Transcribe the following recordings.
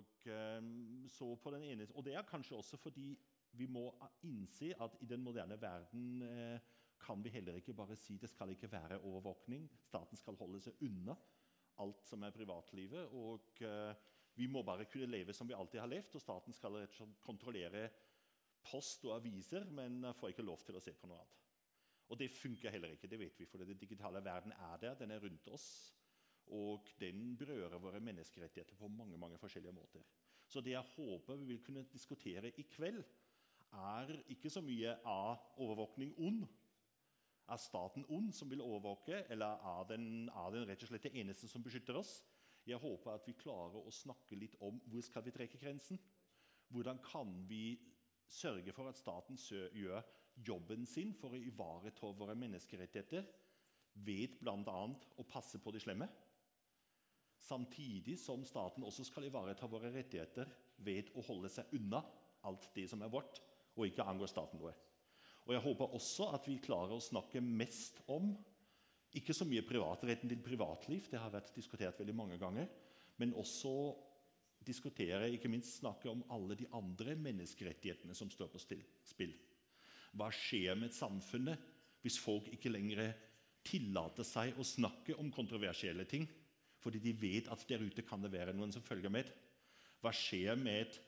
Og, den ene, og det er kanskje også fordi vi må innse at i den moderne verden eh, kan vi heller ikke bare si det skal ikke være overvåkning. Staten skal holde seg unna alt som er privatlivet. Og eh, vi må bare kunne leve som vi alltid har levd, og staten skal rett og slett kontrollere post og aviser, men får ikke lov til å se på noe annet. Og det funker heller ikke. det vet vi, for Den digitale verden er der, den er rundt oss. Og den berører våre menneskerettigheter på mange mange forskjellige måter. Så det jeg håper vi vil kunne diskutere i kveld, er ikke så mye av overvåkning ond. Er staten ond som vil overvåke, eller er den, er den rett og slett det eneste som beskytter oss? Jeg håper at vi klarer å snakke litt om hvor skal vi trekke grensen. Hvordan kan vi sørge for at staten gjør jobben sin for å ivareta våre menneskerettigheter ved bl.a. å passe på de slemme? Samtidig som staten også skal ivareta våre rettigheter ved å holde seg unna alt det som er vårt, og ikke angår staten noe. Og Jeg håper også at vi klarer å snakke mest om ikke så mye privatretten til privatliv, det har vært diskutert veldig mange ganger, men også diskutere, ikke minst snakke om alle de andre menneskerettighetene som står på spill. Hva skjer med samfunnet hvis folk ikke lenger tillater seg å snakke om kontroversielle ting fordi de vet at der ute kan det være noen som følger med? Hva skjer med et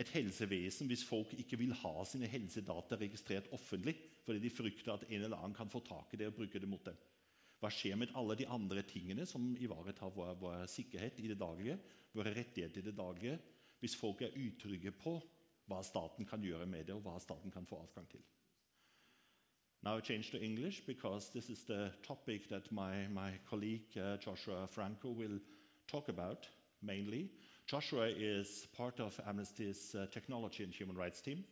et helsevesen hvis folk ikke vil ha sine helsedata registrert offentlig fordi de frykter at en eller annen kan få tak i det og bruke det mot dem. Hva skjer med alle de andre tingene som ivaretar vår, vår sikkerhet i det daglige, våre rettigheter i det daglige, hvis folk er utrygge på hva staten kan gjøre med det, og hva staten kan få adgang til? Now I change to English because this is the topic that my, my colleague uh, Joshua Franco will talk about mainly. Joshua is part of Amnesty's uh, technology and human rights team,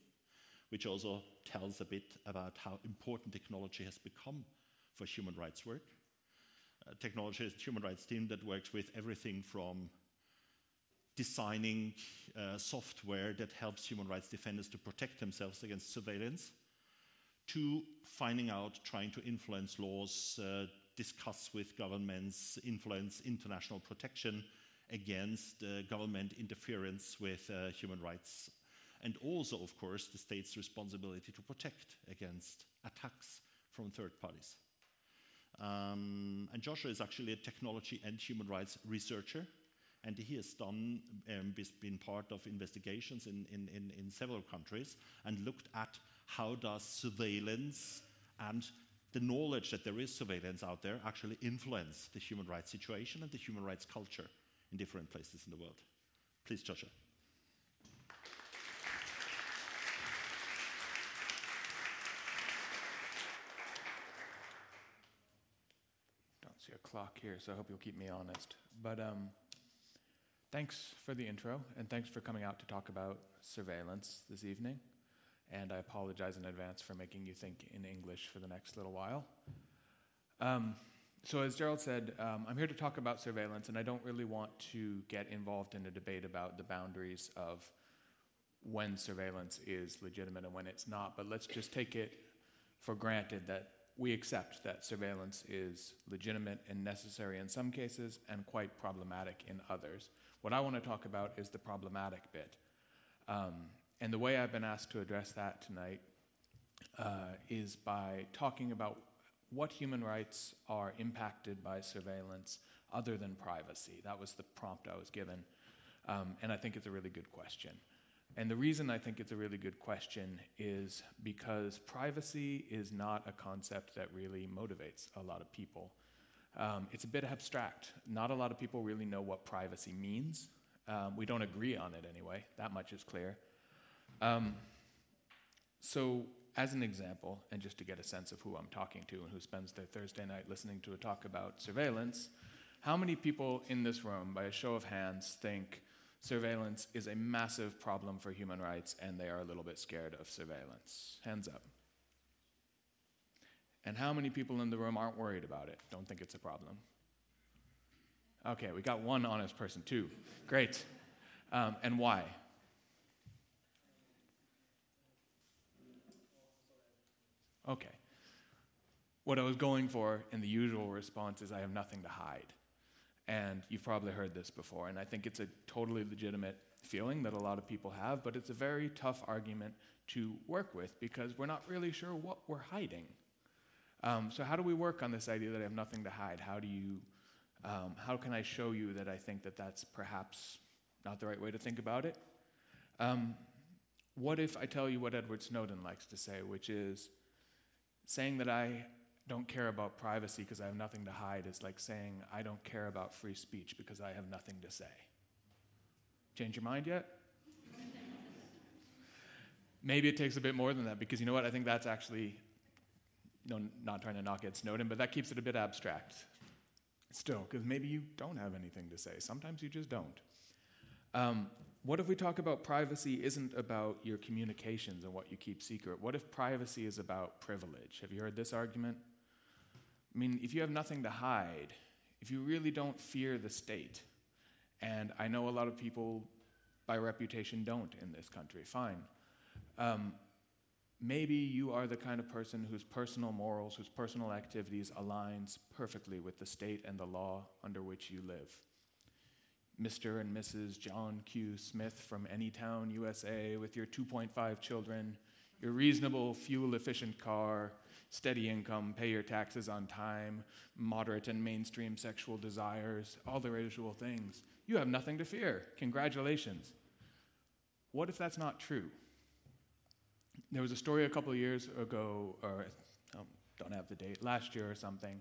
which also tells a bit about how important technology has become for human rights work. Uh, technology is a human rights team that works with everything from designing uh, software that helps human rights defenders to protect themselves against surveillance, to finding out, trying to influence laws, uh, discuss with governments, influence international protection, against uh, government interference with uh, human rights. And also, of course, the state's responsibility to protect against attacks from third parties. Um, and Joshua is actually a technology and human rights researcher, and he has done um, been part of investigations in, in, in, in several countries and looked at how does surveillance and the knowledge that there is surveillance out there actually influence the human rights situation and the human rights culture in different places in the world. Please, Joshua. Don't see a clock here, so I hope you'll keep me honest. But um, thanks for the intro, and thanks for coming out to talk about surveillance this evening. And I apologize in advance for making you think in English for the next little while. Um, so, as Gerald said, um, I'm here to talk about surveillance, and I don't really want to get involved in a debate about the boundaries of when surveillance is legitimate and when it's not. But let's just take it for granted that we accept that surveillance is legitimate and necessary in some cases and quite problematic in others. What I want to talk about is the problematic bit. Um, and the way I've been asked to address that tonight uh, is by talking about what human rights are impacted by surveillance other than privacy? That was the prompt I was given. Um, and I think it's a really good question. And the reason I think it's a really good question is because privacy is not a concept that really motivates a lot of people. Um, it's a bit abstract. Not a lot of people really know what privacy means. Um, we don't agree on it anyway, that much is clear. Um, so, as an example, and just to get a sense of who I'm talking to and who spends their Thursday night listening to a talk about surveillance, how many people in this room, by a show of hands, think surveillance is a massive problem for human rights and they are a little bit scared of surveillance? Hands up. And how many people in the room aren't worried about it? Don't think it's a problem? Okay, we got one honest person, too. Great. Um, and why? Okay. What I was going for in the usual response is I have nothing to hide. And you've probably heard this before, and I think it's a totally legitimate feeling that a lot of people have, but it's a very tough argument to work with because we're not really sure what we're hiding. Um, so, how do we work on this idea that I have nothing to hide? How do you, um, how can I show you that I think that that's perhaps not the right way to think about it? Um, what if I tell you what Edward Snowden likes to say, which is saying that I don't care about privacy because I have nothing to hide is like saying I don't care about free speech because I have nothing to say. Change your mind yet? Maybe it takes a bit more than that because you know what? I think that's actually, no, not trying to knock at Snowden, but that keeps it a bit abstract still because maybe you don't have anything to say. Sometimes you just don't. Um, what if we talk about privacy isn't about your communications and what you keep secret? What if privacy is about privilege? Have you heard this argument? I mean, if you have nothing to hide, if you really don't fear the state, and I know a lot of people by reputation don't in this country, fine. Um, maybe you are the kind of person whose personal morals, whose personal activities aligns perfectly with the state and the law under which you live. Mr. and Mrs. John Q. Smith from Anytown, USA, with your 2.5 children, your reasonable, fuel efficient car, steady income, pay your taxes on time, moderate and mainstream sexual desires, all the usual things. You have nothing to fear. Congratulations. What if that's not true? There was a story a couple years ago, or I don't have the date, last year or something.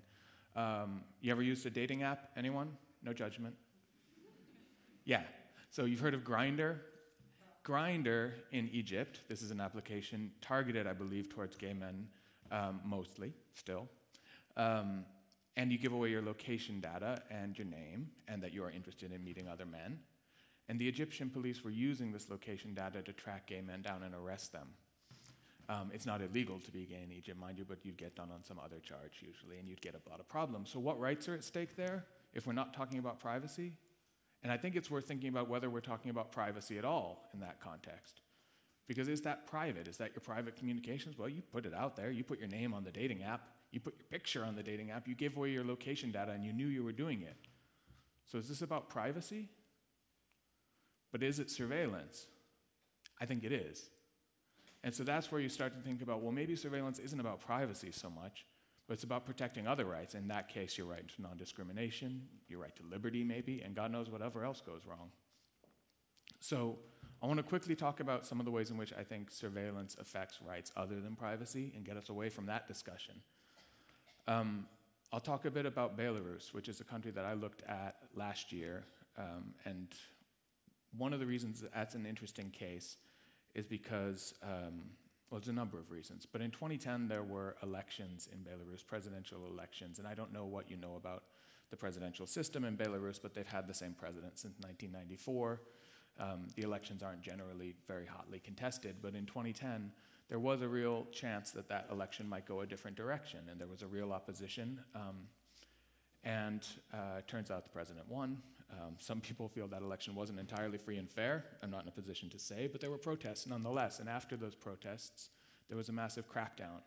Um, you ever used a dating app? Anyone? No judgment. Yeah. So you've heard of Grinder? Grinder in Egypt, this is an application targeted, I believe, towards gay men um, mostly, still. Um, and you give away your location data and your name, and that you are interested in meeting other men. And the Egyptian police were using this location data to track gay men down and arrest them. Um, it's not illegal to be gay in Egypt, mind you, but you'd get done on some other charge usually, and you'd get a lot of problems. So, what rights are at stake there if we're not talking about privacy? And I think it's worth thinking about whether we're talking about privacy at all in that context. Because is that private? Is that your private communications? Well, you put it out there. You put your name on the dating app. You put your picture on the dating app. You gave away your location data and you knew you were doing it. So is this about privacy? But is it surveillance? I think it is. And so that's where you start to think about well, maybe surveillance isn't about privacy so much, but it's about protecting other rights. In that case, your right to non discrimination, your right to liberty, maybe, and God knows whatever else goes wrong. So, I want to quickly talk about some of the ways in which I think surveillance affects rights other than privacy and get us away from that discussion. Um, I'll talk a bit about Belarus, which is a country that I looked at last year. Um, and one of the reasons that that's an interesting case is because, um, well, there's a number of reasons. But in 2010, there were elections in Belarus, presidential elections. And I don't know what you know about the presidential system in Belarus, but they've had the same president since 1994. Um, the elections aren't generally very hotly contested, but in 2010, there was a real chance that that election might go a different direction, and there was a real opposition. Um, and uh, it turns out the president won. Um, some people feel that election wasn't entirely free and fair. I'm not in a position to say, but there were protests nonetheless. And after those protests, there was a massive crackdown.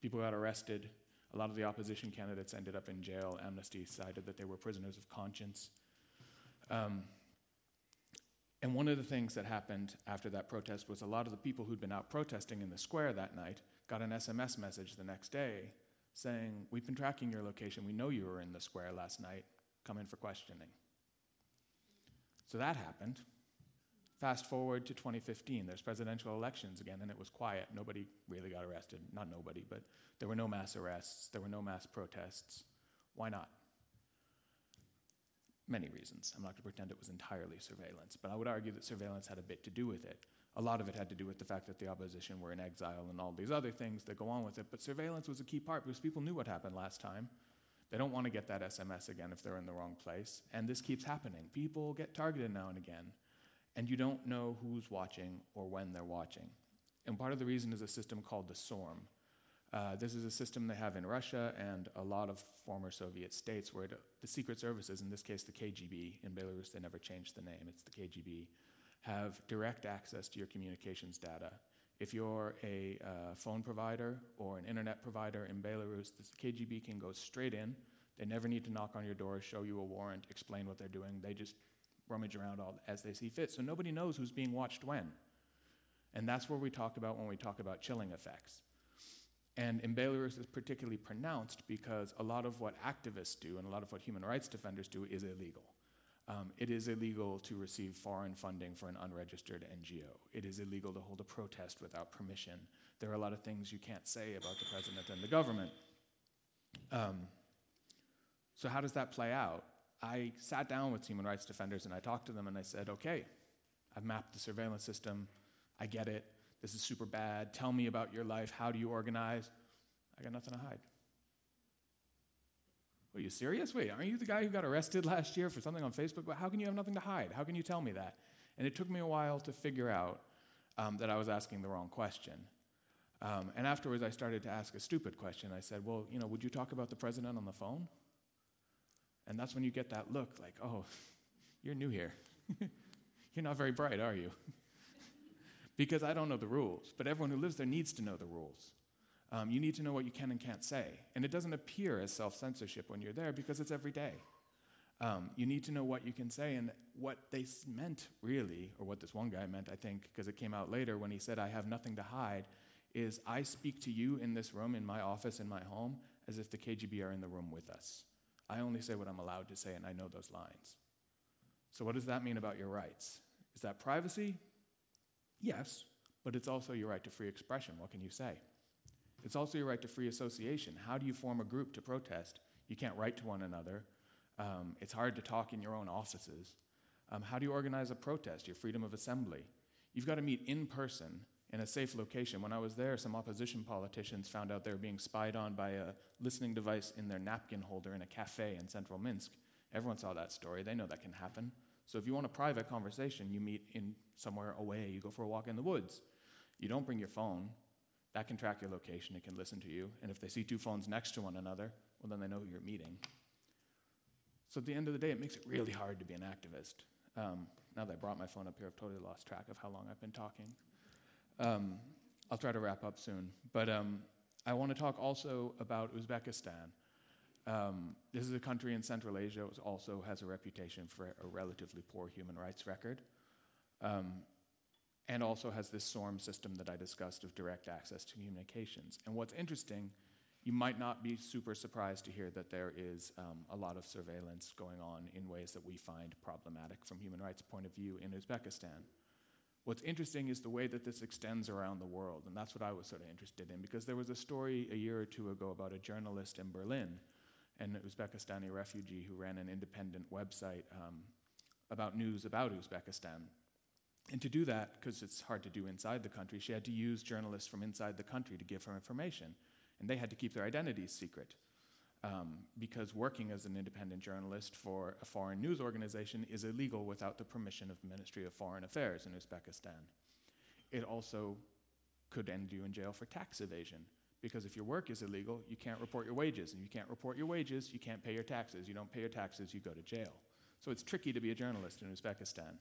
People got arrested. A lot of the opposition candidates ended up in jail. Amnesty cited that they were prisoners of conscience. Um, and one of the things that happened after that protest was a lot of the people who'd been out protesting in the square that night got an SMS message the next day saying, We've been tracking your location. We know you were in the square last night. Come in for questioning. So that happened. Fast forward to 2015, there's presidential elections again, and it was quiet. Nobody really got arrested. Not nobody, but there were no mass arrests, there were no mass protests. Why not? many reasons. I'm not going to pretend it was entirely surveillance, but I would argue that surveillance had a bit to do with it. A lot of it had to do with the fact that the opposition were in exile and all these other things that go on with it, but surveillance was a key part because people knew what happened last time. They don't want to get that SMS again if they're in the wrong place, and this keeps happening. People get targeted now and again, and you don't know who's watching or when they're watching. And part of the reason is a system called the SORM, uh, this is a system they have in Russia and a lot of former Soviet states where the, the secret services, in this case the KGB, in Belarus they never changed the name, it's the KGB, have direct access to your communications data. If you're a uh, phone provider or an internet provider in Belarus, the KGB can go straight in They never need to knock on your door, show you a warrant, explain what they're doing. They just rummage around all as they see fit. So nobody knows who's being watched when. And that's where we talk about when we talk about chilling effects. And in Belarus is particularly pronounced because a lot of what activists do and a lot of what human rights defenders do is illegal. Um, it is illegal to receive foreign funding for an unregistered NGO. It is illegal to hold a protest without permission. There are a lot of things you can't say about the president and the government. Um, so, how does that play out? I sat down with human rights defenders and I talked to them and I said, okay, I've mapped the surveillance system. I get it. This is super bad. Tell me about your life. How do you organize? I got nothing to hide. Are you serious? Wait, aren't you the guy who got arrested last year for something on Facebook? How can you have nothing to hide? How can you tell me that? And it took me a while to figure out um, that I was asking the wrong question. Um, and afterwards, I started to ask a stupid question. I said, Well, you know, would you talk about the president on the phone? And that's when you get that look like, Oh, you're new here. you're not very bright, are you? because I don't know the rules, but everyone who lives there needs to know the rules. Um, you need to know what you can and can't say. And it doesn't appear as self censorship when you're there because it's every day. Um, you need to know what you can say and what they meant, really, or what this one guy meant, I think, because it came out later when he said, I have nothing to hide, is I speak to you in this room, in my office, in my home, as if the KGB are in the room with us. I only say what I'm allowed to say, and I know those lines. So, what does that mean about your rights? Is that privacy? Yes, but it's also your right to free expression. What can you say? It's also your right to free association. How do you form a group to protest? You can't write to one another. Um, it's hard to talk in your own offices. Um, how do you organize a protest? Your freedom of assembly. You've got to meet in person in a safe location. When I was there, some opposition politicians found out they were being spied on by a listening device in their napkin holder in a cafe in central Minsk. Everyone saw that story. They know that can happen. So if you want a private conversation, you meet in somewhere away. You go for a walk in the woods. You don't bring your phone. That can track your location. It can listen to you. And if they see two phones next to one another, well, then they know who you're meeting. So at the end of the day, it makes it really hard to be an activist. Um, now that I brought my phone up here, I've totally lost track of how long I've been talking. Um, I'll try to wrap up soon. But um, I want to talk also about Uzbekistan. Um, this is a country in Central Asia that also has a reputation for a relatively poor human rights record, um, and also has this SORM system that I discussed of direct access to communications. And what's interesting, you might not be super surprised to hear that there is um, a lot of surveillance going on in ways that we find problematic from human rights point of view in Uzbekistan. What's interesting is the way that this extends around the world, and that's what I was sort of interested in because there was a story a year or two ago about a journalist in Berlin an Uzbekistani refugee who ran an independent website um, about news about Uzbekistan. And to do that, because it's hard to do inside the country, she had to use journalists from inside the country to give her information. And they had to keep their identities secret. Um, because working as an independent journalist for a foreign news organization is illegal without the permission of the Ministry of Foreign Affairs in Uzbekistan. It also could end you in jail for tax evasion because if your work is illegal, you can't report your wages. And you can't report your wages, you can't pay your taxes. You don't pay your taxes, you go to jail. So it's tricky to be a journalist in Uzbekistan.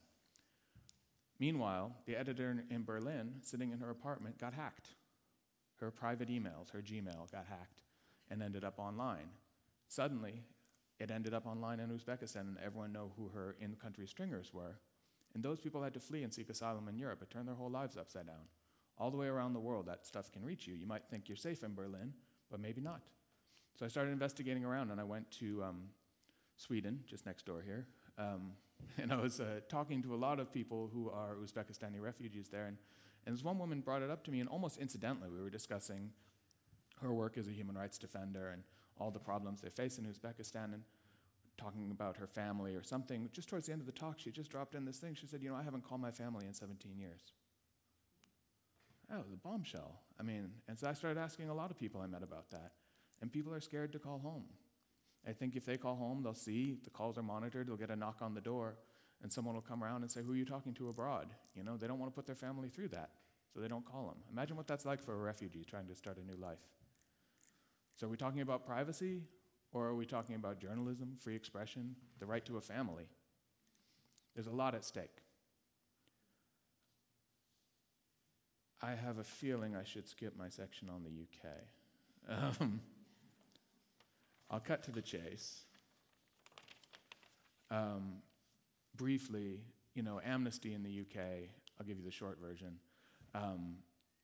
Meanwhile, the editor in Berlin, sitting in her apartment, got hacked. Her private emails, her Gmail, got hacked and ended up online. Suddenly, it ended up online in Uzbekistan, and everyone knew who her in country stringers were. And those people had to flee and seek asylum in Europe. It turned their whole lives upside down all the way around the world, that stuff can reach you. You might think you're safe in Berlin, but maybe not. So I started investigating around, and I went to um, Sweden, just next door here. Um, and I was uh, talking to a lot of people who are Uzbekistani refugees there. And, and this one woman brought it up to me, and almost incidentally, we were discussing her work as a human rights defender and all the problems they face in Uzbekistan, and talking about her family or something. Just towards the end of the talk, she just dropped in this thing. She said, You know, I haven't called my family in 17 years. That was a bombshell. I mean, and so I started asking a lot of people I met about that. And people are scared to call home. I think if they call home, they'll see the calls are monitored, they'll get a knock on the door, and someone will come around and say, Who are you talking to abroad? You know, they don't want to put their family through that, so they don't call them. Imagine what that's like for a refugee trying to start a new life. So, are we talking about privacy, or are we talking about journalism, free expression, the right to a family? There's a lot at stake. I have a feeling I should skip my section on the UK. Um, I'll cut to the chase. Um, briefly, you know, Amnesty in the UK, I'll give you the short version. Um,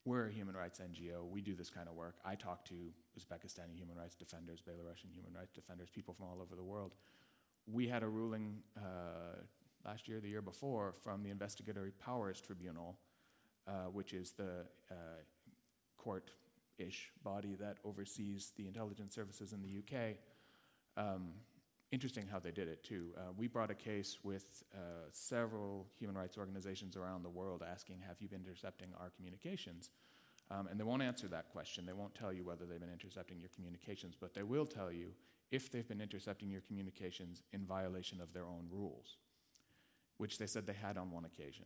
we're a human rights NGO. We do this kind of work. I talk to Uzbekistani human rights defenders, Belarusian human rights defenders, people from all over the world. We had a ruling uh, last year, the year before, from the Investigatory Powers Tribunal, uh, which is the uh, court ish body that oversees the intelligence services in the UK. Um, interesting how they did it, too. Uh, we brought a case with uh, several human rights organizations around the world asking, Have you been intercepting our communications? Um, and they won't answer that question. They won't tell you whether they've been intercepting your communications, but they will tell you if they've been intercepting your communications in violation of their own rules, which they said they had on one occasion.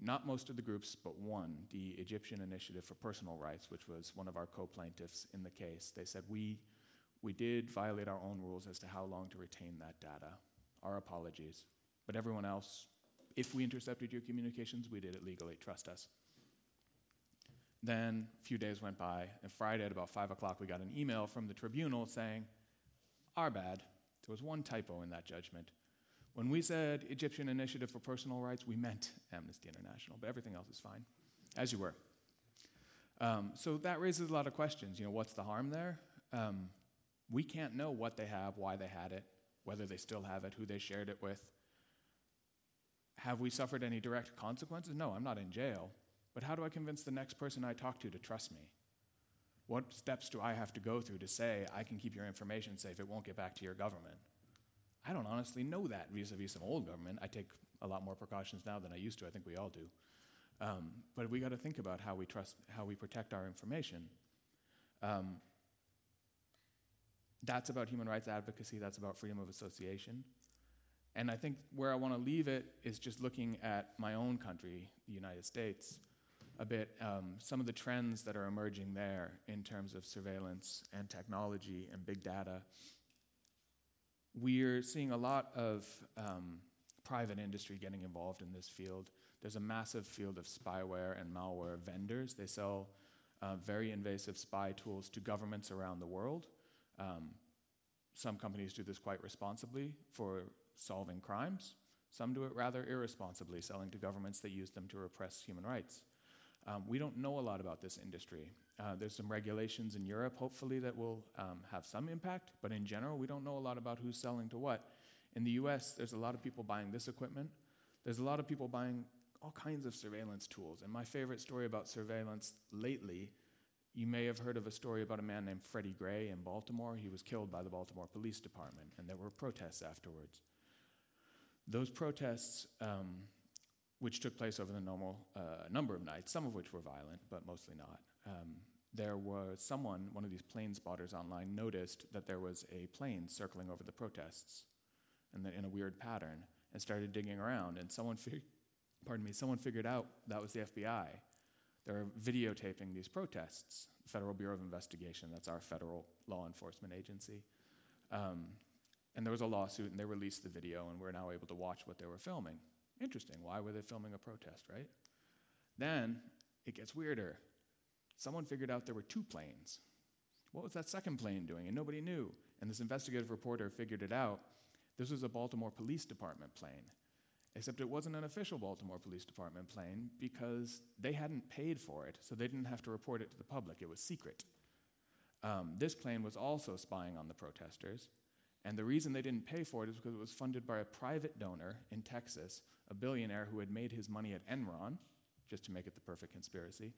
Not most of the groups, but one, the Egyptian Initiative for Personal Rights, which was one of our co plaintiffs in the case, they said we we did violate our own rules as to how long to retain that data. Our apologies. But everyone else, if we intercepted your communications, we did it legally. Trust us. Then a few days went by, and Friday at about 5 o'clock, we got an email from the tribunal saying, Our bad. There was one typo in that judgment. When we said Egyptian Initiative for Personal Rights, we meant Amnesty International, but everything else is fine, as you were. Um, so that raises a lot of questions. You know, what's the harm there? Um, we can't know what they have, why they had it, whether they still have it, who they shared it with. Have we suffered any direct consequences? No, I'm not in jail. But how do I convince the next person I talk to to trust me? What steps do I have to go through to say I can keep your information safe, it won't get back to your government? I don't honestly know that vis a vis some old government. I take a lot more precautions now than I used to. I think we all do. Um, but we got to think about how we trust, how we protect our information. Um, that's about human rights advocacy, that's about freedom of association. And I think where I want to leave it is just looking at my own country, the United States, a bit, um, some of the trends that are emerging there in terms of surveillance and technology and big data. We're seeing a lot of um, private industry getting involved in this field. There's a massive field of spyware and malware vendors. They sell uh, very invasive spy tools to governments around the world. Um, some companies do this quite responsibly for solving crimes. Some do it rather irresponsibly, selling to governments that use them to repress human rights. Um, we don't know a lot about this industry. Uh, there's some regulations in Europe, hopefully, that will um, have some impact, but in general, we don't know a lot about who's selling to what. In the US, there's a lot of people buying this equipment. There's a lot of people buying all kinds of surveillance tools. And my favorite story about surveillance lately you may have heard of a story about a man named Freddie Gray in Baltimore. He was killed by the Baltimore Police Department, and there were protests afterwards. Those protests, um, which took place over the normal uh, number of nights, some of which were violent, but mostly not, um, there was someone, one of these plane spotters online, noticed that there was a plane circling over the protests and that in a weird pattern and started digging around. And someone, fig- pardon me, someone figured out that was the FBI they're videotaping these protests. The Federal Bureau of Investigation, that's our federal law enforcement agency. Um, and there was a lawsuit, and they released the video, and we're now able to watch what they were filming. Interesting. Why were they filming a protest, right? Then it gets weirder. Someone figured out there were two planes. What was that second plane doing? And nobody knew. And this investigative reporter figured it out. This was a Baltimore Police Department plane. Except it wasn't an official Baltimore Police Department plane because they hadn't paid for it, so they didn't have to report it to the public. It was secret. Um, this plane was also spying on the protesters, and the reason they didn't pay for it is because it was funded by a private donor in Texas, a billionaire who had made his money at Enron, just to make it the perfect conspiracy,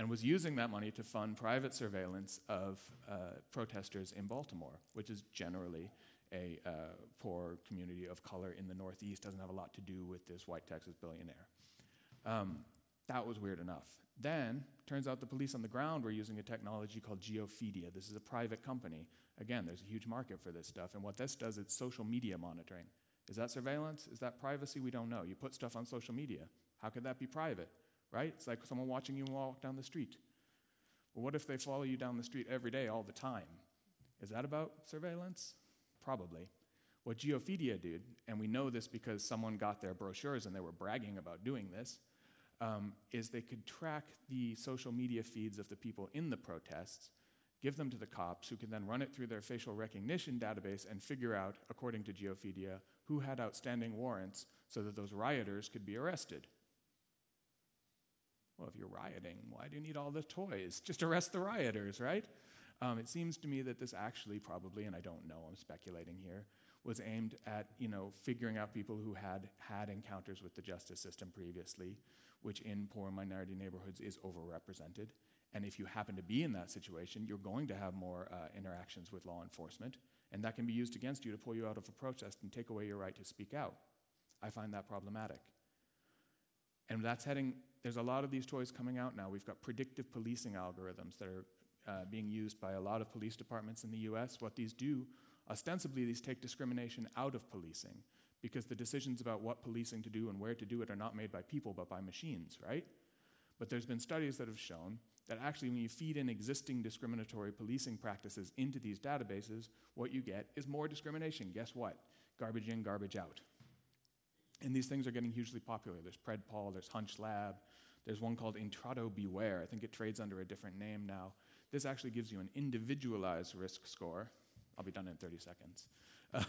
and was using that money to fund private surveillance of uh, protesters in Baltimore, which is generally a uh, poor community of color in the Northeast doesn't have a lot to do with this white Texas billionaire. Um, that was weird enough. Then, turns out the police on the ground were using a technology called Geofeedia. This is a private company. Again, there's a huge market for this stuff. And what this does, it's social media monitoring. Is that surveillance? Is that privacy? We don't know. You put stuff on social media. How could that be private? Right? It's like someone watching you walk down the street. Well, what if they follow you down the street every day, all the time? Is that about surveillance? Probably. What Geofeedia did, and we know this because someone got their brochures and they were bragging about doing this, um, is they could track the social media feeds of the people in the protests give them to the cops, who can then run it through their facial recognition database and figure out, according to Geophedia, who had outstanding warrants so that those rioters could be arrested. Well, if you're rioting, why do you need all the toys? Just arrest the rioters, right? Um, it seems to me that this actually probably, and I don't know, I'm speculating here, was aimed at you know figuring out people who had had encounters with the justice system previously, which in poor minority neighborhoods is overrepresented. And if you happen to be in that situation, you're going to have more uh, interactions with law enforcement, and that can be used against you to pull you out of a protest and take away your right to speak out. I find that problematic. And that's heading, there's a lot of these toys coming out now. We've got predictive policing algorithms that are uh, being used by a lot of police departments in the US. What these do, ostensibly, these take discrimination out of policing because the decisions about what policing to do and where to do it are not made by people but by machines, right? But there's been studies that have shown that actually, when you feed in existing discriminatory policing practices into these databases, what you get is more discrimination. Guess what? Garbage in, garbage out. And these things are getting hugely popular. There's PredPol, there's HunchLab, there's one called Intrado Beware. I think it trades under a different name now. This actually gives you an individualized risk score. I'll be done in 30 seconds.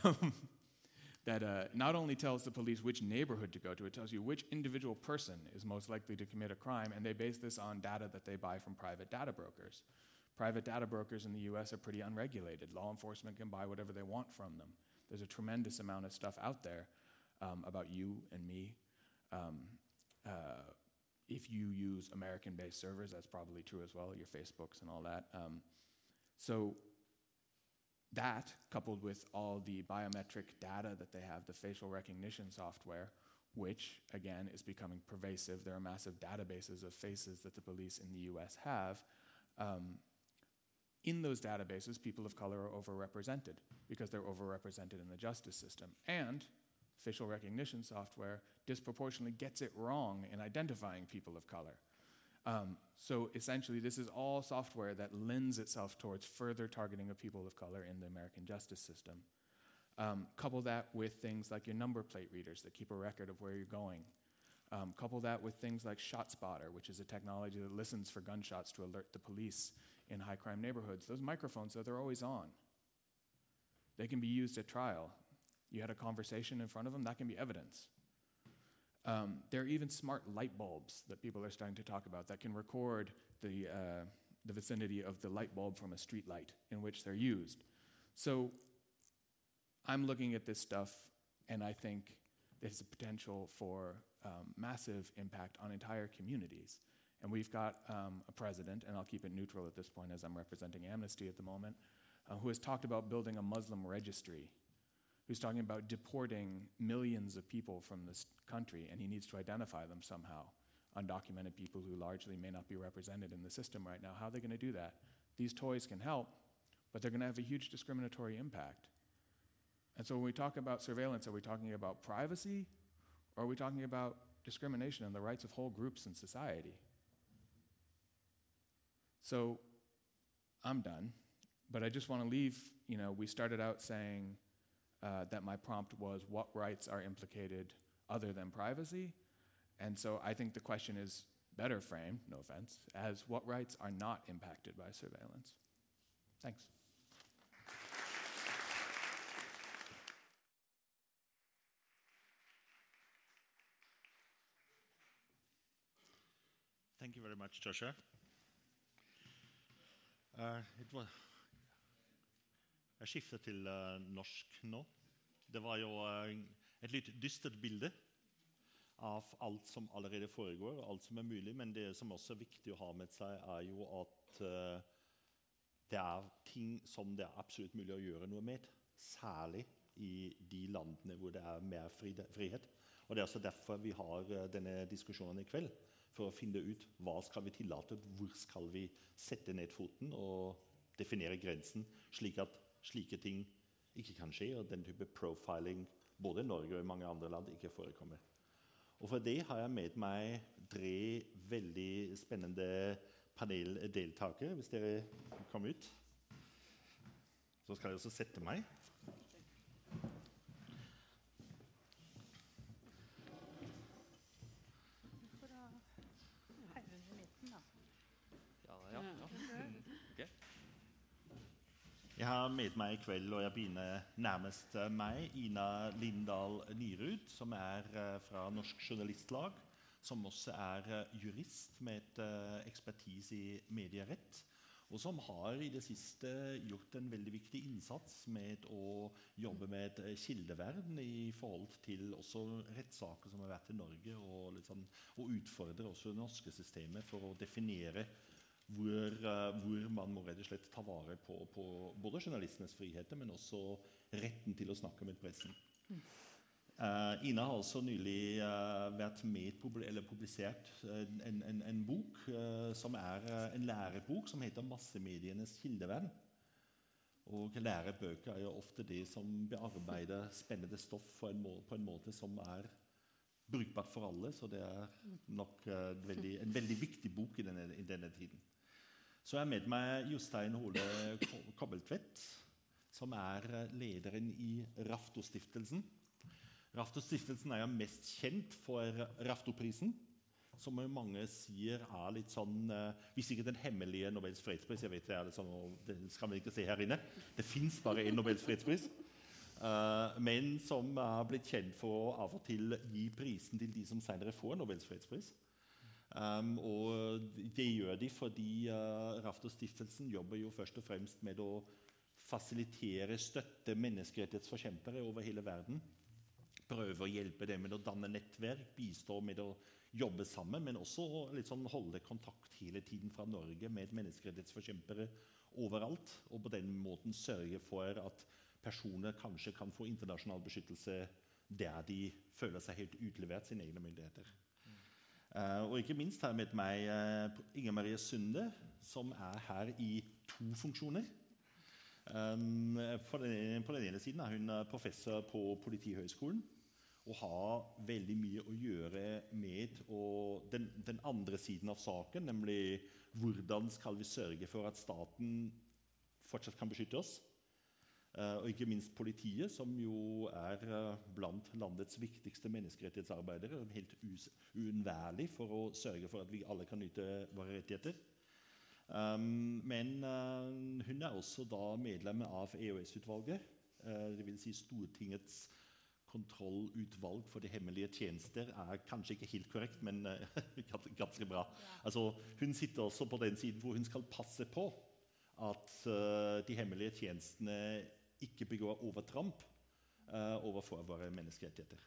Um, that uh, not only tells the police which neighborhood to go to, it tells you which individual person is most likely to commit a crime, and they base this on data that they buy from private data brokers. Private data brokers in the US are pretty unregulated. Law enforcement can buy whatever they want from them. There's a tremendous amount of stuff out there um, about you and me. Um, uh, if you use American based servers, that's probably true as well, your Facebooks and all that. Um, so, that, coupled with all the biometric data that they have, the facial recognition software, which again is becoming pervasive, there are massive databases of faces that the police in the US have. Um, in those databases, people of color are overrepresented because they're overrepresented in the justice system. And facial recognition software disproportionately gets it wrong in identifying people of color. Um, so essentially, this is all software that lends itself towards further targeting of people of color in the American justice system. Um, couple that with things like your number plate readers that keep a record of where you're going. Um, couple that with things like ShotSpotter, which is a technology that listens for gunshots to alert the police in high crime neighborhoods. Those microphones, though, they're always on. They can be used at trial. You had a conversation in front of them, that can be evidence. Um, there are even smart light bulbs that people are starting to talk about that can record the, uh, the vicinity of the light bulb from a street light in which they're used. So I'm looking at this stuff and I think there's a potential for um, massive impact on entire communities. And we've got um, a president, and I'll keep it neutral at this point as I'm representing Amnesty at the moment, uh, who has talked about building a Muslim registry who's talking about deporting millions of people from this country, and he needs to identify them somehow. Undocumented people who largely may not be represented in the system right now. How are they going to do that? These toys can help, but they're going to have a huge discriminatory impact. And so when we talk about surveillance, are we talking about privacy, or are we talking about discrimination and the rights of whole groups in society? So I'm done, but I just want to leave, you know, we started out saying, uh, that my prompt was what rights are implicated other than privacy? And so I think the question is better framed, no offense, as what rights are not impacted by surveillance? Thanks. Thank you very much, Joshua. Uh, it was Jeg skifter til uh, norsk nå. Det var jo uh, et litt dystert bilde av alt som allerede foregår, alt som er mulig. Men det som også er viktig å ha med seg, er jo at uh, det er ting som det er absolutt mulig å gjøre noe med. Særlig i de landene hvor det er mer frihet. Og Det er også derfor vi har denne diskusjonen i kveld. For å finne ut hva skal vi tillate, hvor skal vi sette ned foten og definere grensen, slik at slike ting ikke kan skje, og den type profiling både i Norge og i mange andre land ikke forekommer. Og For det har jeg med meg tre veldig spennende paneldeltakere. Hvis dere kommer ut. Så skal jeg også sette meg. Jeg har med meg i kveld, og jeg begynner nærmest meg, Ina Lindahl Nyrud, som er eh, fra Norsk Journalistlag, som også er eh, jurist med et eh, ekspertise i medierett, og som har i det siste gjort en veldig viktig innsats med å jobbe med et kildevern i forhold til også rettssaker som har vært i Norge, og, sånn, og utfordrer også det norske systemet for å definere hvor, eh, hvor man må rett og slett ta vare på, på både journalistenes friheter, men også retten til å snakke med pressen. Uh, Ina har også nylig uh, vært med eller publisert en, en, en bok uh, som er en lærebok som heter 'Massemedienes kildevern'. Og lærebøker er jo ofte det som bearbeider spennende stoff på en, må, på en måte som er brukbart for alle. Så det er nok veldig, en veldig viktig bok i denne, i denne tiden. Så jeg har med meg Jostein Hole Kobbeltvedt, som er eh, lederen i Raftostiftelsen. Raftostiftelsen er jo mest kjent for Raftoprisen, som mange sier er litt sånn eh, Hvis ikke den hemmelige Nobels fredspris jeg vet Det er det sånn, det skal vi ikke se her inne. Det fins bare én Nobels fredspris. Eh, men som er blitt kjent for å av og til gi prisen til de som senere får Nobels fredspris. Um, og det gjør de fordi uh, Raftostiftelsen jobber jo først og fremst med å fasilitere, støtte menneskerettighetsforkjempere over hele verden. Prøve å hjelpe dem med å danne nettverk, bistå med å jobbe sammen, men også sånn holde kontakt hele tiden fra Norge med menneskerettighetsforkjempere overalt. Og på den måten sørge for at personer kanskje kan få internasjonal beskyttelse der de føler seg helt utlevert sine egne myndigheter. Eh, og ikke minst har jeg med meg uh, Inger Marie Sunde, som er her i to funksjoner. Um, på, den, ene siden er hun eh, professor på Politihøgskolen og har veldig mye å gjøre med den, den andre siden av saken, nemlig hvordan skal vi sørge for at staten fortsatt kan beskytte oss. Eh, og ikke minst politiet, som jo er eh, blant landets viktigste menneskerettighetsarbeidere. Helt uunnværlig for å sørge for at vi alle kan nyte våre rettigheter. Um, men eh, hun er også da medlem av EOS-utvalget, dvs. Si Stortingets kontrollutvalg for de hemmelige tjenester er kanskje ikke helt korrekt, men ganske bra. Altså, hun sitter også på den siden hvor hun skal passe på at de hemmelige tjenestene ikke begår overtramp uh, overfor våre menneskerettigheter.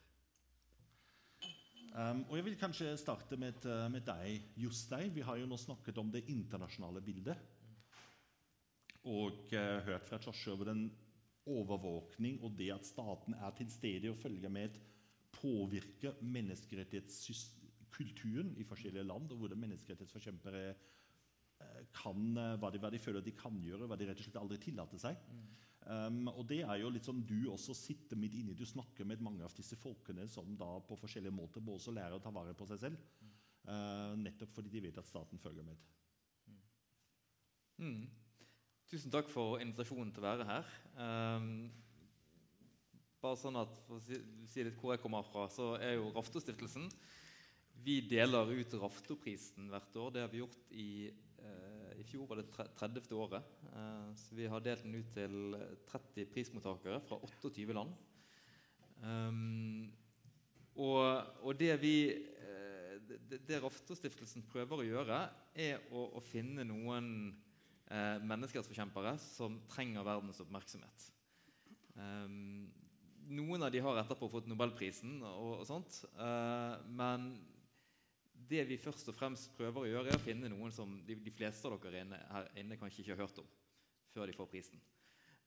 Um, og jeg vil kanskje starte med, eh, med deg, Jostein. Vi har jo nå snakket om det internasjonale bildet. Og uh, hørt fra Joshua over den overvåkning og det at staten er til stede og følger med, påvirker menneskerettighetskulturen i forskjellige land, og hvordan menneskerettighetsforkjempere kan, hva de, hva de føler de kan gjøre, hva de rett og slett aldri tillater seg. Um, og det er jo litt sånn du også sitter midt inni. Du snakker med mange av disse folkene som da på forskjellige måter må også lære å ta vare på seg selv. Uh, nettopp fordi de vet at staten følger med. Mm. Tusen takk for invitasjonen til å være her. Um, bare sånn at For å si, si litt hvor jeg kommer fra, så er jo Raftostiftelsen Vi deler ut Raftoprisen hvert år. Det har vi gjort i I fjor var det tre- 30. året. Eh, så vi har delt den ut til 30 prismottakere fra 28 land. Ehm, og, og det vi eh, det, Raftostiftelsen prøver å gjøre, er å, å finne noen eh, menneskerettsforkjempere som trenger verdens oppmerksomhet. Ehm, noen av de har etterpå fått Nobelprisen, og, og sånt, eh, men det vi først og fremst prøver å gjøre, er å finne noen som de, de fleste av dere inne, her inne kanskje ikke har hørt om før de får prisen.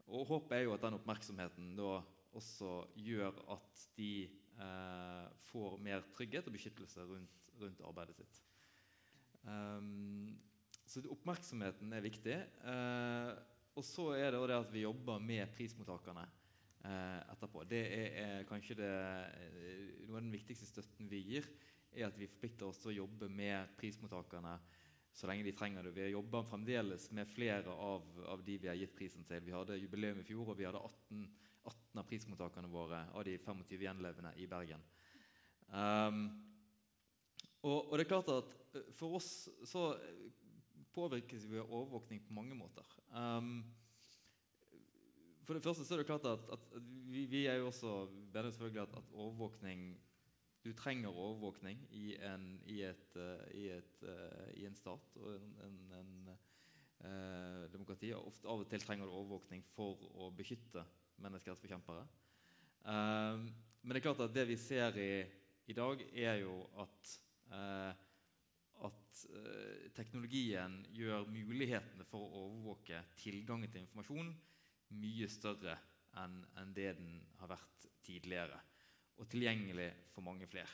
Og Håpet er jo at den oppmerksomheten da også gjør at de eh, får mer trygghet og beskyttelse rundt, rundt arbeidet sitt. Um, så oppmerksomheten er viktig. Eh, og så er det det at vi jobber med prismottakerne eh, etterpå. Det er, er kanskje det, eh, noe av den viktigste støtten vi gir, er at vi forplikter oss til å jobbe med prismottakerne så lenge de trenger det. Vi jobber fremdeles med flere av, av de vi har gitt prisen til. Vi hadde jubileum i fjor, og vi hadde 18, 18 av prismottakerne våre av de 25 gjenlevende i Bergen. Um, og, og det er klart at eh, for oss så påvirkes vi av overvåkning på mange måter. Um, For det første så er det klart at, at vi, vi, er jo også mener selvfølgelig at, at, overvåkning Du trenger overvåkning i en, i et, uh, i, et, uh, i en stat og en, en, uh, demokrati. Ofte Av og til trenger du overvåkning for å beskytte menneskerettsforkjempere. men det er klart at det vi ser i, i dag, er jo at at uh, teknologien gjør mulighetene for å overvåke tilgangen til informasjon mye større enn en det den har vært tidligere. Og tilgjengelig for mange flere.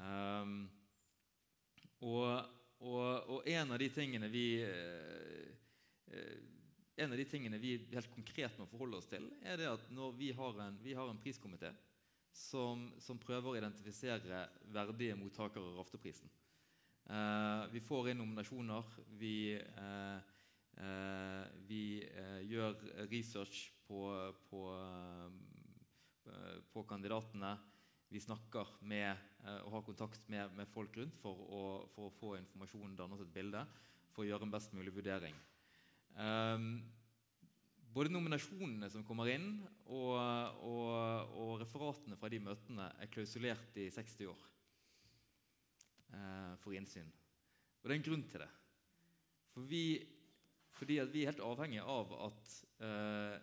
Um, og, og, og, en av de tingene vi uh, en av de tingene vi helt konkret må forholde oss til, er det at når vi har en, vi har en priskomité som, som, prøver å identifisere verdige mottakere av Rafteprisen, Eh, vi får inn nominasjoner. Vi, eh, eh, vi gjør research på, på, på, kandidatene. Vi snakker med og har kontakt med, med folk rundt for å, for å, få informasjon, danne oss et bilde, for å gjøre en best mulig vurdering. Um, både nominasjonene som kommer inn, og, og, og, referatene fra de møtene er klausulert i 60 år eh, for innsyn. Og det er en grunn til det. For vi, fordi vi er helt avhengige av at eh,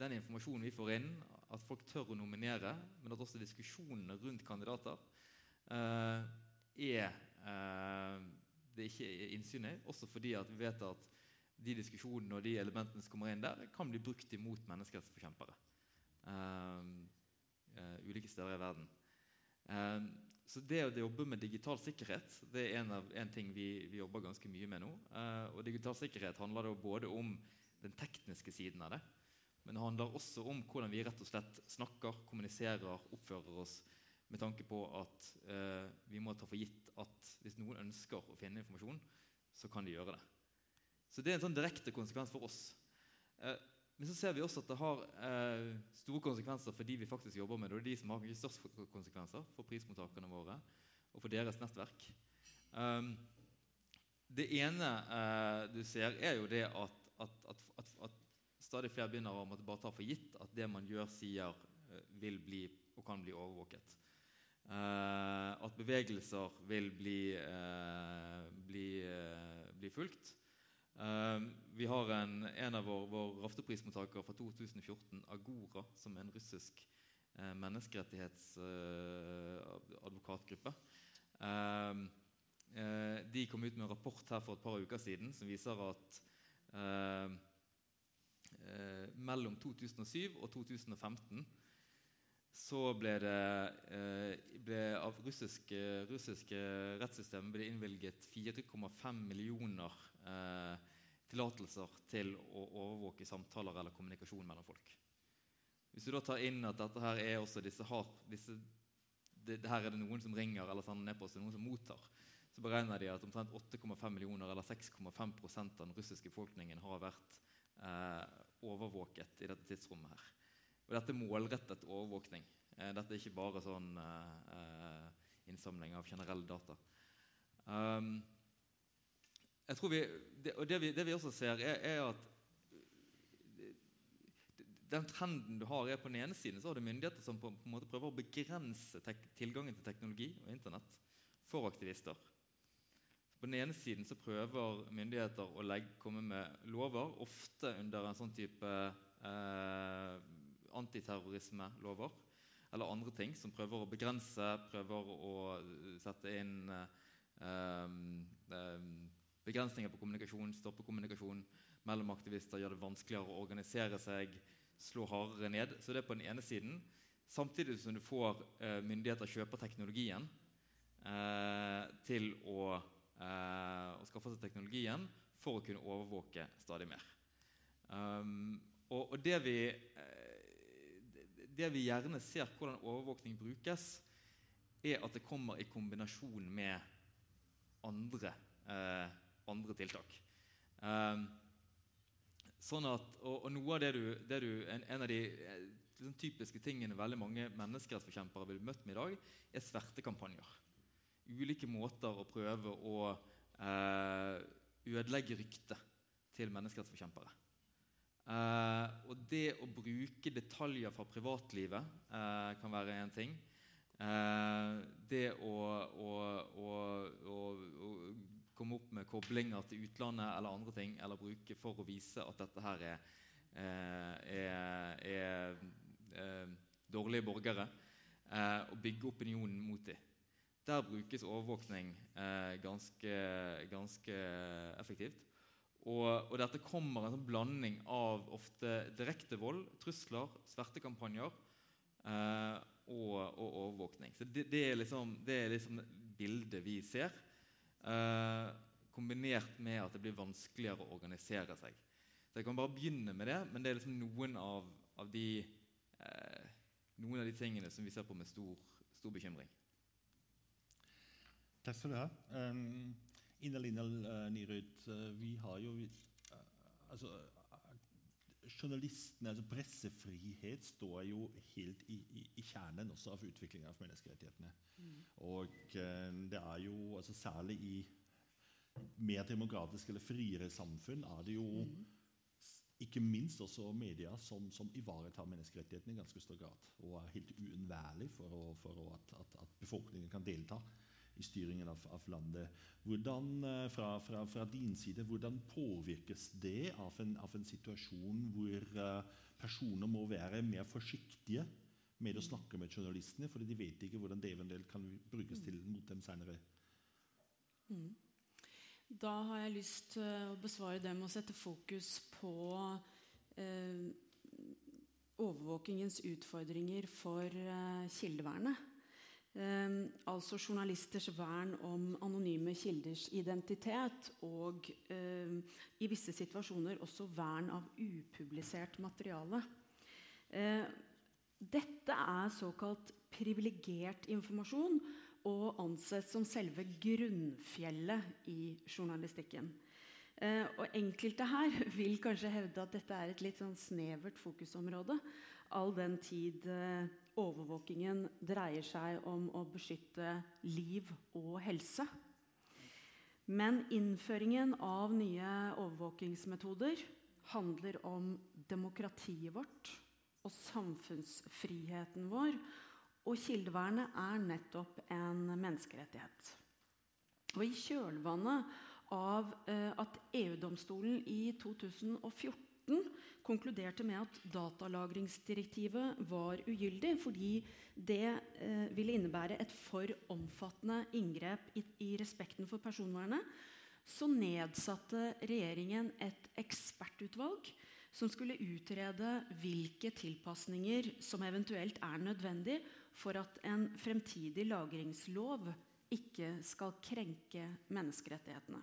den informasjonen vi får inn, at folk tør å nominere, men at også diskusjonene rundt kandidater eh, er eh, det ikke er innsyn i. Også fordi at vi vet at de diskusjonene og de elementene som kommer inn der, kan bli brukt imot menneskerettsforkjempere. Uh, uh, ulike steder i verden. Uh, så det å jobbe med digital sikkerhet det er en, av, en ting vi, vi, jobber ganske mye med nå. Uh, og digital sikkerhet handler da både om den tekniske siden av det, men det handler også om hvordan vi rett og slett snakker, kommuniserer, oppfører oss med tanke på at eh, vi må ta for gitt at hvis noen ønsker å finne informasjon, så kan de gjøre det. Så det er en sånn direkte konsekvens for oss. Eh, men så ser vi også at det har eh, store konsekvenser for de vi faktisk jobber med. Det er de som har størst konsekvenser for prismottakerne våre og for deres nettverk. Um, det ene eh, du ser, er jo det at, at, at, at, stadig flere begynner å måtte bare ta for gitt at det man gjør, sier, eh, vil bli og kan bli overvåket. Eh, at bevegelser vil bli, eh, bli, eh, bli fulgt. Ehm, vi har en, en av våre vår rafteprismottakere fra 2014, Agora, som er en russisk uh, menneskerettighetsadvokatgruppe. De kom ut med en rapport her for et par uker siden som viser at eh, mellom 2007 og 2015 så ble det ble av russiske, russiske rettssystemet ble innvilget 4,5 millioner eh, tillatelser til å overvåke samtaler eller kommunikasjon mellom folk. Hvis du da tar inn at dette her er også disse, har, disse det, Her er det noen som ringer eller sender nedpost, noen som mottar. Så beregner de at omtrent 8,5 millioner eller 6,5% av den russiske befolkningen har vært eh, overvåket i dette tidsrommet. her. Og Dette er målrettet overvåkning. Eh, dette er ikke bare sånn eh innsamling av generelle data. Um, jeg tror vi, det, og det vi, det vi, også ser, er, er, at den trenden du har, er på den ene siden så har du myndigheter som på, på en måte prøver å begrense tilgangen til teknologi og Internett for aktivister. På den ene siden så prøver myndigheter å legge, komme med lover, ofte under en sånn type eh, antiterrorismelover eller andre ting, som prøver å begrense, prøver å sette inn eh, eh, Begrensninger på kommunikasjon, stoppe kommunikasjon mellom aktivister, gjør det vanskeligere å organisere seg, slå hardere ned. Så det er på den ene siden. Samtidig som du får eh, myndigheter kjøper teknologien eh, til å, eh, å, skaffe seg teknologien for å kunne overvåke stadig mer. Um, og, og det, vi, eh, det vi gjerne ser hvordan overvåkning brukes, er at det kommer i kombinasjon med andre eh, andre tiltak. Um, sånn at, og, og, noe av det du, det du en, en, av de liksom, typiske tingene veldig mange menneskerettsforkjempere vil møtt med i dag, er svertekampanjer. Ulike måter å prøve å eh, ødelegge ryktet til menneskerettsforkjempere. Eh, og det å bruke detaljer fra privatlivet eh, kan være en ting. Eh, det å, å, å, å, komme opp med koblinger til utlandet eller andre ting, eller bruke for å vise at dette her er, eh, er, er, er eh, dårlige borgere, og bygge opinionen mot dem. Der brukes overvåkning ganske, ganske effektivt. Og, og, dette kommer en sånn blanding av ofte direkte vold, trusler, svertekampanjer eh, og, og, overvåkning. Så det, det, er liksom, det, er liksom, bildet vi ser, eh, kombinert med at det blir vanskeligere å organisere seg. Så Jeg kan bare begynne med det, men det er liksom noen av, av, de, eh, noen av de tingene som vi ser på med stor, stor bekymring. Takk skal du ha. Um Ina-Lina uh, Nyrud, uh, vi har jo uh, altså, Journalistene, altså Pressefrihet står jo helt i, i, i kjernen også av utviklingen av menneskerettighetene. Mm. Og det er jo altså Særlig i mer demokratiske eller friere samfunn er det jo mm. ikke minst også media som, som ivaretar menneskerettighetene i ganske stor grad. Og er helt uunnværlig for, å, for å at, at, at befolkningen kan delta i styringen av, av landet. Hvordan, eh, fra, fra, fra, din side, hvordan påvirkes det av en, av en situasjon hvor uh, personer må være mer forsiktige med å snakke med journalistene, fordi de vet ikke hvordan det eventuelt kan brukes til mot dem senere? Mm. Da har jeg lyst til å besvare dem og sette fokus på eh, overvåkingens utfordringer for eh, kildevernet. Um, altså journalisters vern om anonyme kilders identitet og um, i visse situasjoner også vern av upublisert materiale. Uh, dette er såkalt privilegert informasjon og ansett som selve grunnfjellet i journalistikken. Uh, og Enkelte her vil kanskje hevde at dette er et litt sånn snevert fokusområde, all den tid uh, overvåkingen dreier seg om å beskytte liv og helse. Men innføringen av nye overvåkingsmetoder handler om demokratiet vårt og samfunnsfriheten vår. Og kildevernet er nettopp en menneskerettighet. Og I kjølvannet av eh, at EU-domstolen i 2014 konkluderte med at datalagringsdirektivet var ugyldig fordi det eh, ville innebære et for omfattende inngrep i, i, respekten for personvernet, så nedsatte regjeringen et ekspertutvalg som skulle utrede hvilke tilpasninger som eventuelt er nødvendig for at en fremtidig lagringslov ikke skal krenke menneskerettighetene.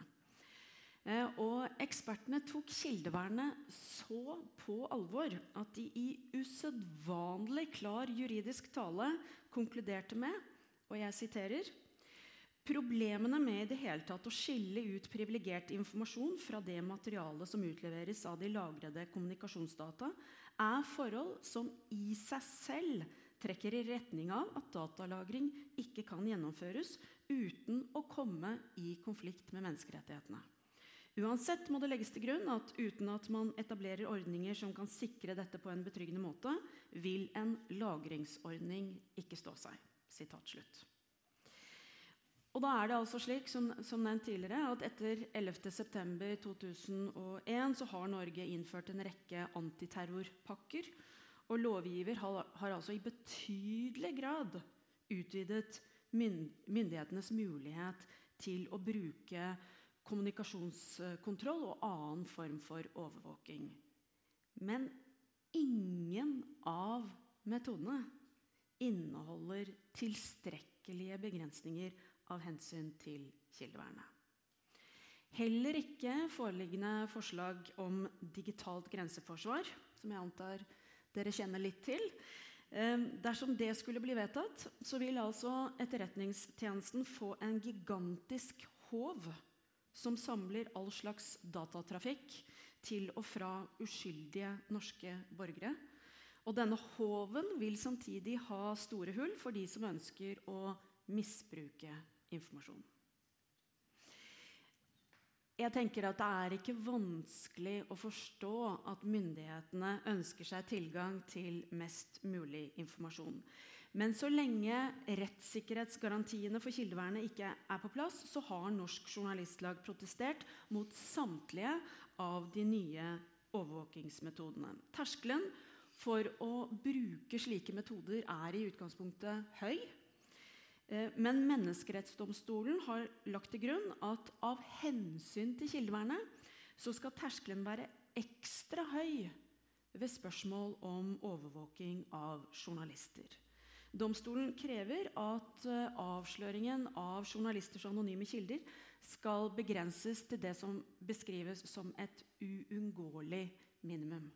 Eh, og ekspertene tok kildevernet så på alvor at de i usedvanlig klar juridisk tale konkluderte med, og jeg siterer Problemene med i det hele tatt å skille ut privilegert informasjon fra det materialet som utleveres av de lagrede kommunikasjonsdata, er forhold som i seg selv trekker i retning av at datalagring ikke kan gjennomføres uten å komme i konflikt med menneskerettighetene. Uansett må det legges til grunn at uten at man etablerer ordninger som kan sikre dette på en betryggende måte, vil en lagringsordning ikke stå seg. Slutt. Og da er det altså slik, som, som nevnt tidligere, at Etter 11.9.2001 så har Norge innført en rekke antiterrorpakker. Og lovgiver har, har altså i betydelig grad utvidet myndighetenes mulighet til å bruke kommunikasjonskontroll og annen form for overvåking. Men ingen av metodene inneholder tilstrekkelige begrensninger av hensyn til kildevernet. Heller ikke foreliggende forslag om digitalt grenseforsvar, som jeg antar dere kjenner litt til. Ehm, dersom det skulle bli vedtatt, så vil altså Etterretningstjenesten få en gigantisk håv som samler all slags datatrafikk til og fra uskyldige norske borgere. Og denne håven vil samtidig ha store hull for de som ønsker å misbruke informasjon. Jeg tenker at Det er ikke vanskelig å forstå at myndighetene ønsker seg tilgang til mest mulig informasjon. Men så lenge rettssikkerhetsgarantiene for kildevernet ikke er på plass, så har Norsk Journalistlag protestert mot samtlige av de nye overvåkingsmetodene. Terskelen for å bruke slike metoder er i utgangspunktet høy. Eh, men Menneskerettsdomstolen har lagt til grunn at av hensyn til kildevernet så skal terskelen være ekstra høy ved spørsmål om overvåking av journalister. Domstolen krever at eh, avsløringen av journalisters anonyme kilder skal begrenses til det som beskrives som et uunngåelig minimum.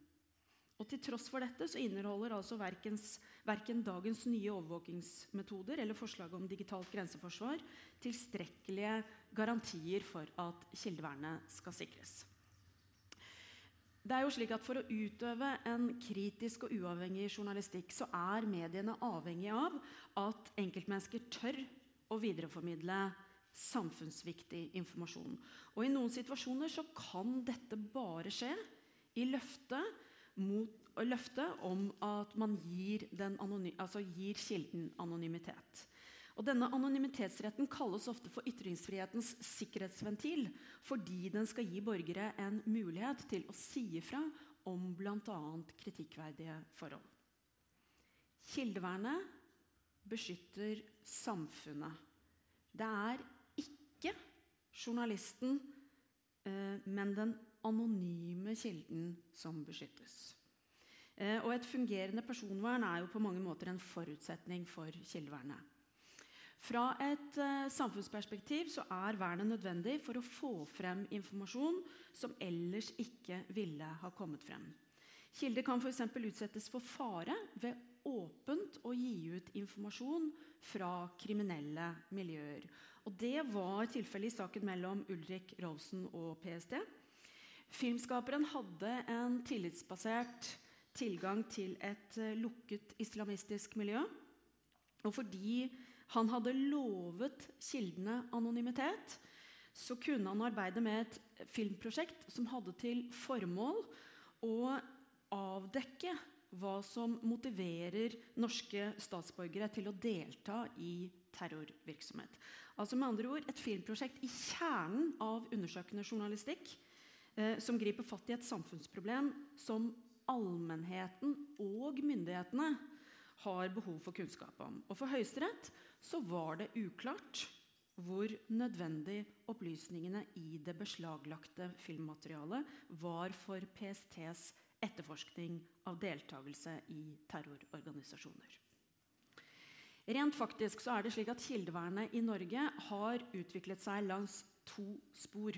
Og Til tross for dette så inneholder altså verken dagens nye overvåkingsmetoder eller forslaget om digitalt grenseforsvar tilstrekkelige garantier for at kildevernet skal sikres. Det er jo slik at For å utøve en kritisk og uavhengig journalistikk så er mediene avhengig av at enkeltmennesker tør å videreformidle samfunnsviktig informasjon. Og I noen situasjoner så kan dette bare skje i løftet mot løftet om at man gir, altså gir, kilden anonymitet. Og denne Anonymitetsretten kalles ofte for ytringsfrihetens sikkerhetsventil fordi den skal gi borgere en mulighet til å si ifra om bl.a. kritikkverdige forhold. Kildevernet beskytter samfunnet. Det er ikke journalisten, eh, men den anonyme kilden som beskyttes. Eh, og et fungerende personvern er jo på mange måter en forutsetning for kildevernet. Fra et uh, samfunnsperspektiv så er vernet nødvendig for å få frem informasjon som ellers ikke ville ha kommet frem. Kilder kan f.eks. utsettes for fare ved åpent å gi ut informasjon fra kriminelle miljøer. Og Det var tilfellet i saken mellom Ulrik Rolfsen og PST. Filmskaperen hadde en tillitsbasert tilgang til et eh, lukket islamistisk miljø. Og fordi han hadde lovet kildene anonymitet, så kunne han arbeide med et filmprosjekt som hadde til formål å avdekke hva som motiverer norske statsborgere til å delta i terrorvirksomhet. Altså med andre ord Et filmprosjekt i kjernen av undersøkende journalistikk eh, som griper fatt i et samfunnsproblem som allmennheten og myndighetene har behov for kunnskap om. Og For Høyesterett så var det uklart hvor nødvendig opplysningene i det beslaglagte filmmaterialet var for PSTs etterforskning av deltakelse i terrororganisasjoner. Rent faktisk så er det slik at Kildevernet i Norge har utviklet seg langs to spor.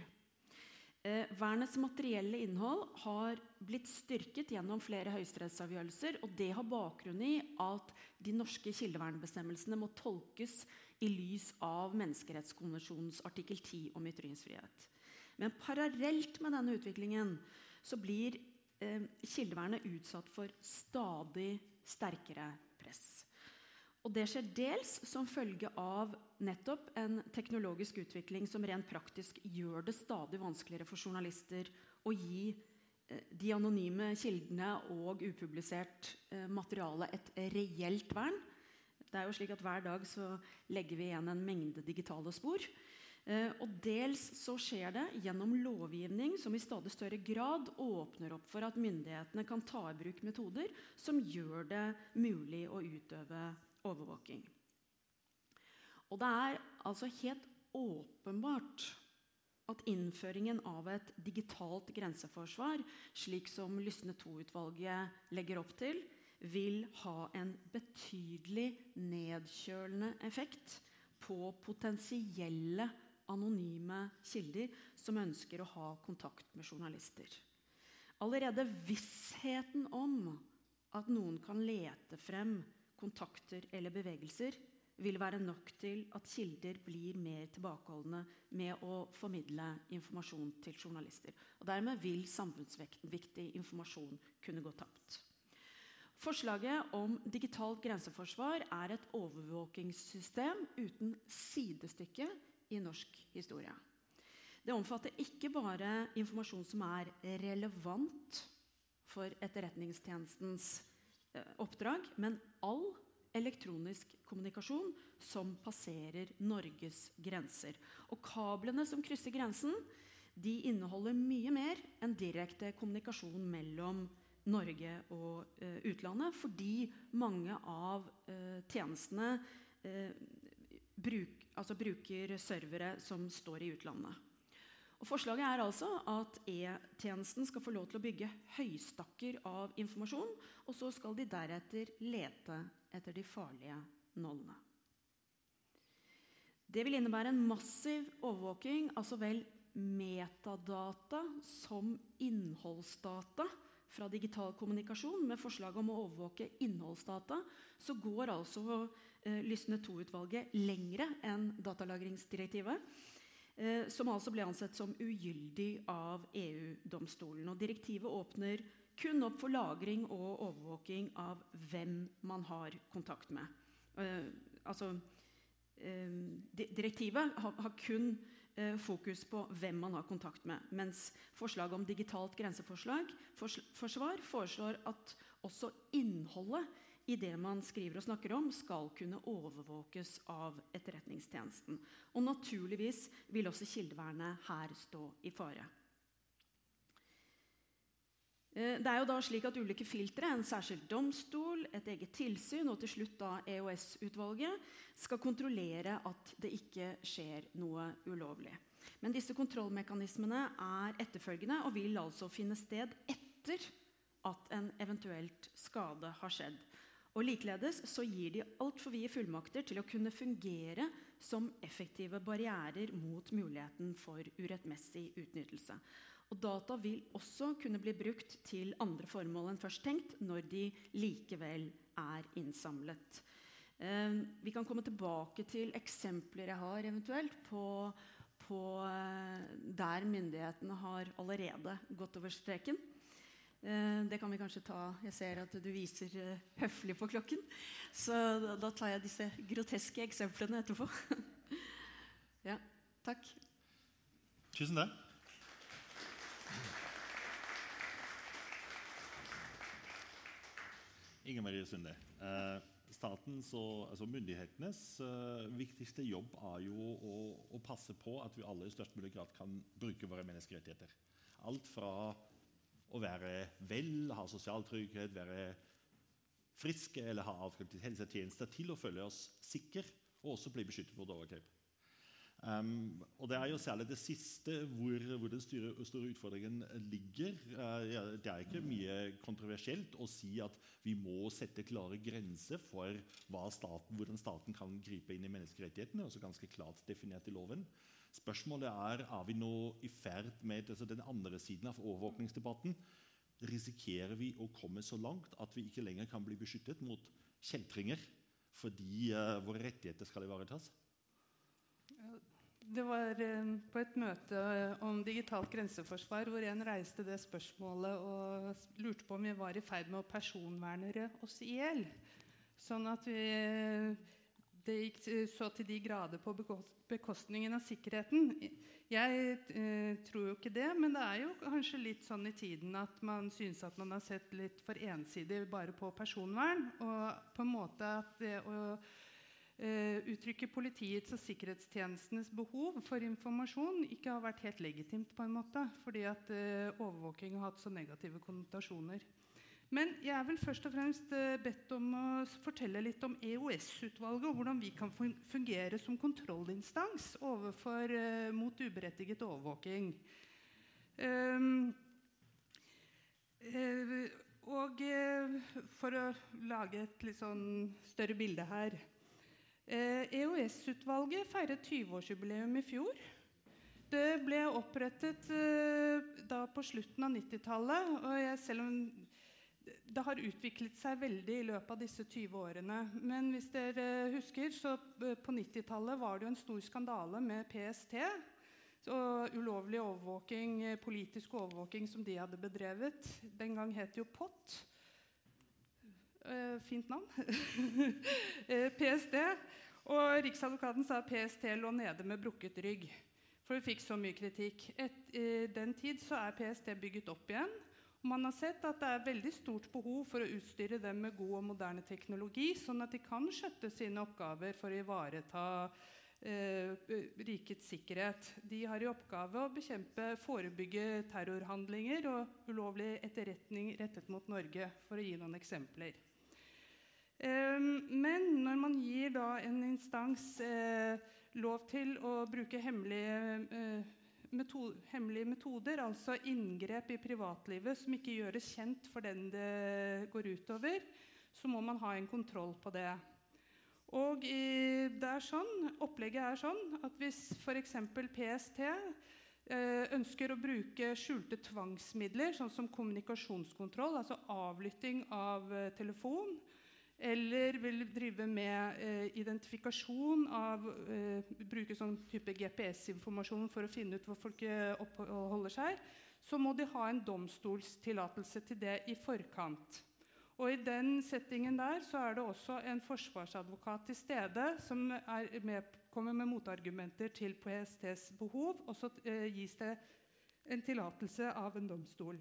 Eh, vernets materielle innhold har blitt styrket gjennom flere høyesterettsavgjørelser. og Det har bakgrunn i at de norske kildevernbestemmelsene må tolkes i lys av Menneskerettskonvensjonens artikkel 10 om ytringsfrihet. Men parallelt med denne utviklingen så blir eh, kildevernet utsatt for stadig sterkere. Og det skjer dels som følge av nettopp en teknologisk utvikling som rent praktisk gjør det stadig vanskeligere for journalister å gi eh, de anonyme kildene og upublisert eh, materiale et reelt vern. Det er jo slik at Hver dag så legger vi igjen en mengde digitale spor. Eh, og dels så skjer det gjennom lovgivning som i stadig større grad åpner opp for at myndighetene kan ta i bruk metoder som gjør det mulig å utøve overvåking. Og det er altså helt åpenbart at innføringen av et digitalt grenseforsvar, slik som Lysne II-utvalget legger opp til, vil ha en betydelig nedkjølende effekt på potensielle anonyme kilder som ønsker å ha kontakt med journalister. Allerede vissheten om at noen kan lete frem kontakter eller bevegelser vil være nok til at kilder blir mer tilbakeholdne med å formidle informasjon til journalister. Og Dermed vil samfunnsviktig informasjon kunne gå tapt. Forslaget om digitalt grenseforsvar er et overvåkingssystem uten sidestykke i norsk historie. Det omfatter ikke bare informasjon som er relevant for etterretningstjenestens oppdrag, men all elektronisk kommunikasjon som passerer Norges grenser. Og kablene som krysser grensen, de inneholder mye mer enn direkte kommunikasjon mellom Norge og eh, utlandet, fordi mange av eh, tjenestene eh, bruk, altså bruker servere som står i utlandet. Og forslaget er altså at E-tjenesten skal få lov til å bygge høystakker av informasjon, og så skal de deretter lete etter de farlige nålene. Det vil innebære en massiv overvåking av så vel metadata som innholdsdata fra digital kommunikasjon. Med forslag om å overvåke innholdsdata så går altså eh, Lysne 2-utvalget lengre enn datalagringsdirektivet. Eh, som altså ble ansett som ugyldig av EU-domstolen. Og Direktivet åpner kun opp for lagring og overvåking av hvem man har kontakt med. Eh, altså, eh, direktivet har, kun fokus på hvem man har kontakt med. Mens forslaget om digitalt grenseforsvar foreslår at også innholdet i det man skriver og snakker om, skal kunne overvåkes av Etterretningstjenesten. Og naturligvis vil også kildevernet her stå i fare. Eh, det er jo da slik at Ulike filtre, en særskilt domstol, et eget tilsyn og til slutt da EOS-utvalget skal kontrollere at det ikke skjer noe ulovlig. Men disse kontrollmekanismene er etterfølgende og vil altså finne sted etter at en eventuelt skade har skjedd. Og Likeledes så gir de altfor vide fullmakter til å kunne fungere som effektive barrierer mot muligheten for urettmessig utnyttelse. Og data vil også kunne bli brukt til andre formål enn først tenkt, når de likevel er innsamlet. Eh, vi kan komme tilbake til eksempler jeg har eventuelt på, på eh, der myndighetene har allerede gått over streken. Eh, det kan vi kanskje ta Jeg ser at du viser høflig på klokken. Så da tar jeg disse groteske eksemplene etterpå. ja, takk. Tusen takk. Inger Marie Sunde. Eh, statens og altså myndighetenes eh, viktigste jobb er jo å, å, passe på at vi alle i størst mulig grad kan bruke våre menneskerettigheter. Alt fra å være vel, ha sosial trygghet, være friske eller ha adgang helsetjenester, til å føle oss sikre og også bli beskyttet mot overgrep. Um, og Det er jo særlig det siste hvor, hvor den store, store, utfordringen ligger. Uh, det er ikke mye kontroversielt å si at vi må sette klare grenser for staten, hvordan staten kan gripe inn i menneskerettighetene. også ganske klart definert i loven. Spørsmålet er er vi nå i ferd med altså den andre siden av overvåkningsdebatten. Risikerer vi å komme så langt at vi ikke lenger kan bli beskyttet mot kjeltringer fordi uh, våre rettigheter skal ivaretas? Det var uh, på et møte eh, om digitalt grenseforsvar hvor en reiste det spørsmålet og lurte på om vi var i ferd med å personvernere oss i hjel. Sånn at vi, det gikk så til de grader på bekostningen av sikkerheten. Jeg eh, tror jo ikke det, men det er jo kanskje litt sånn i tiden at man synes at man har sett litt for ensidig bare på personvern. Og på en måte at det å Eh, uttrykker politiets og sikkerhetstjenestenes behov for informasjon ikke har vært helt legitimt, på en måte, fordi at uh, overvåking har hatt så negative konnotasjoner. Men jeg er vel først og fremst uh, bedt om å fortelle litt om EOS-utvalget og hvordan vi kan fungere som kontrollinstans overfor, uh, mot uberettiget overvåking. Um, og for å lage et litt sånn større bilde her EOS-utvalget eh, e feiret 20-årsjubileum i fjor. Det ble opprettet eh, da på slutten av 90-tallet. og Selv om det har utviklet seg veldig i løpet av disse 20 årene. Men hvis dere husker, så eh, på 90-tallet var det jo en stor skandale med PST. Og ulovlig overvåking, politisk overvåking som de hadde bedrevet. Den gang het det jo POT. Uh, fint navn. PST. Og Riksadvokaten sa at PST lå nede med brukket rygg. For vi fikk så mye kritikk. Et, I den tid så er PST bygget opp igjen. Man har sett at det er veldig stort behov for å utstyre dem med god og moderne teknologi, sånn at de kan skjøtte sine oppgaver for å ivareta eh, rikets sikkerhet. De har i oppgave å bekjempe, forebygge terrorhandlinger og ulovlig etterretning rettet mot Norge, for å gi noen eksempler. Eh, men når man gir en instans eh, lov til å bruke hemmelige eh, hemmelige metoder, altså inngrep i privatlivet som ikke gjøres kjent for den det går utover, så må man ha en kontroll på det. Og i, det er sånn, Opplegget er sånn at hvis f.eks. PST eh, ønsker å bruke skjulte tvangsmidler, sånn som kommunikasjonskontroll, altså avlytting av eh, telefon, eller vil drive med eh, identifikasjon av eh, Bruke sånn type GPS-informasjon for å finne ut hvor folk eh, oppholder seg, så må de ha en domstolstillatelse til det i forkant. Og I den settingen der så er det også en forsvarsadvokat til stede som med, kommer med motargumenter til PSTs behov, og så eh, gis det en tillatelse av en domstol.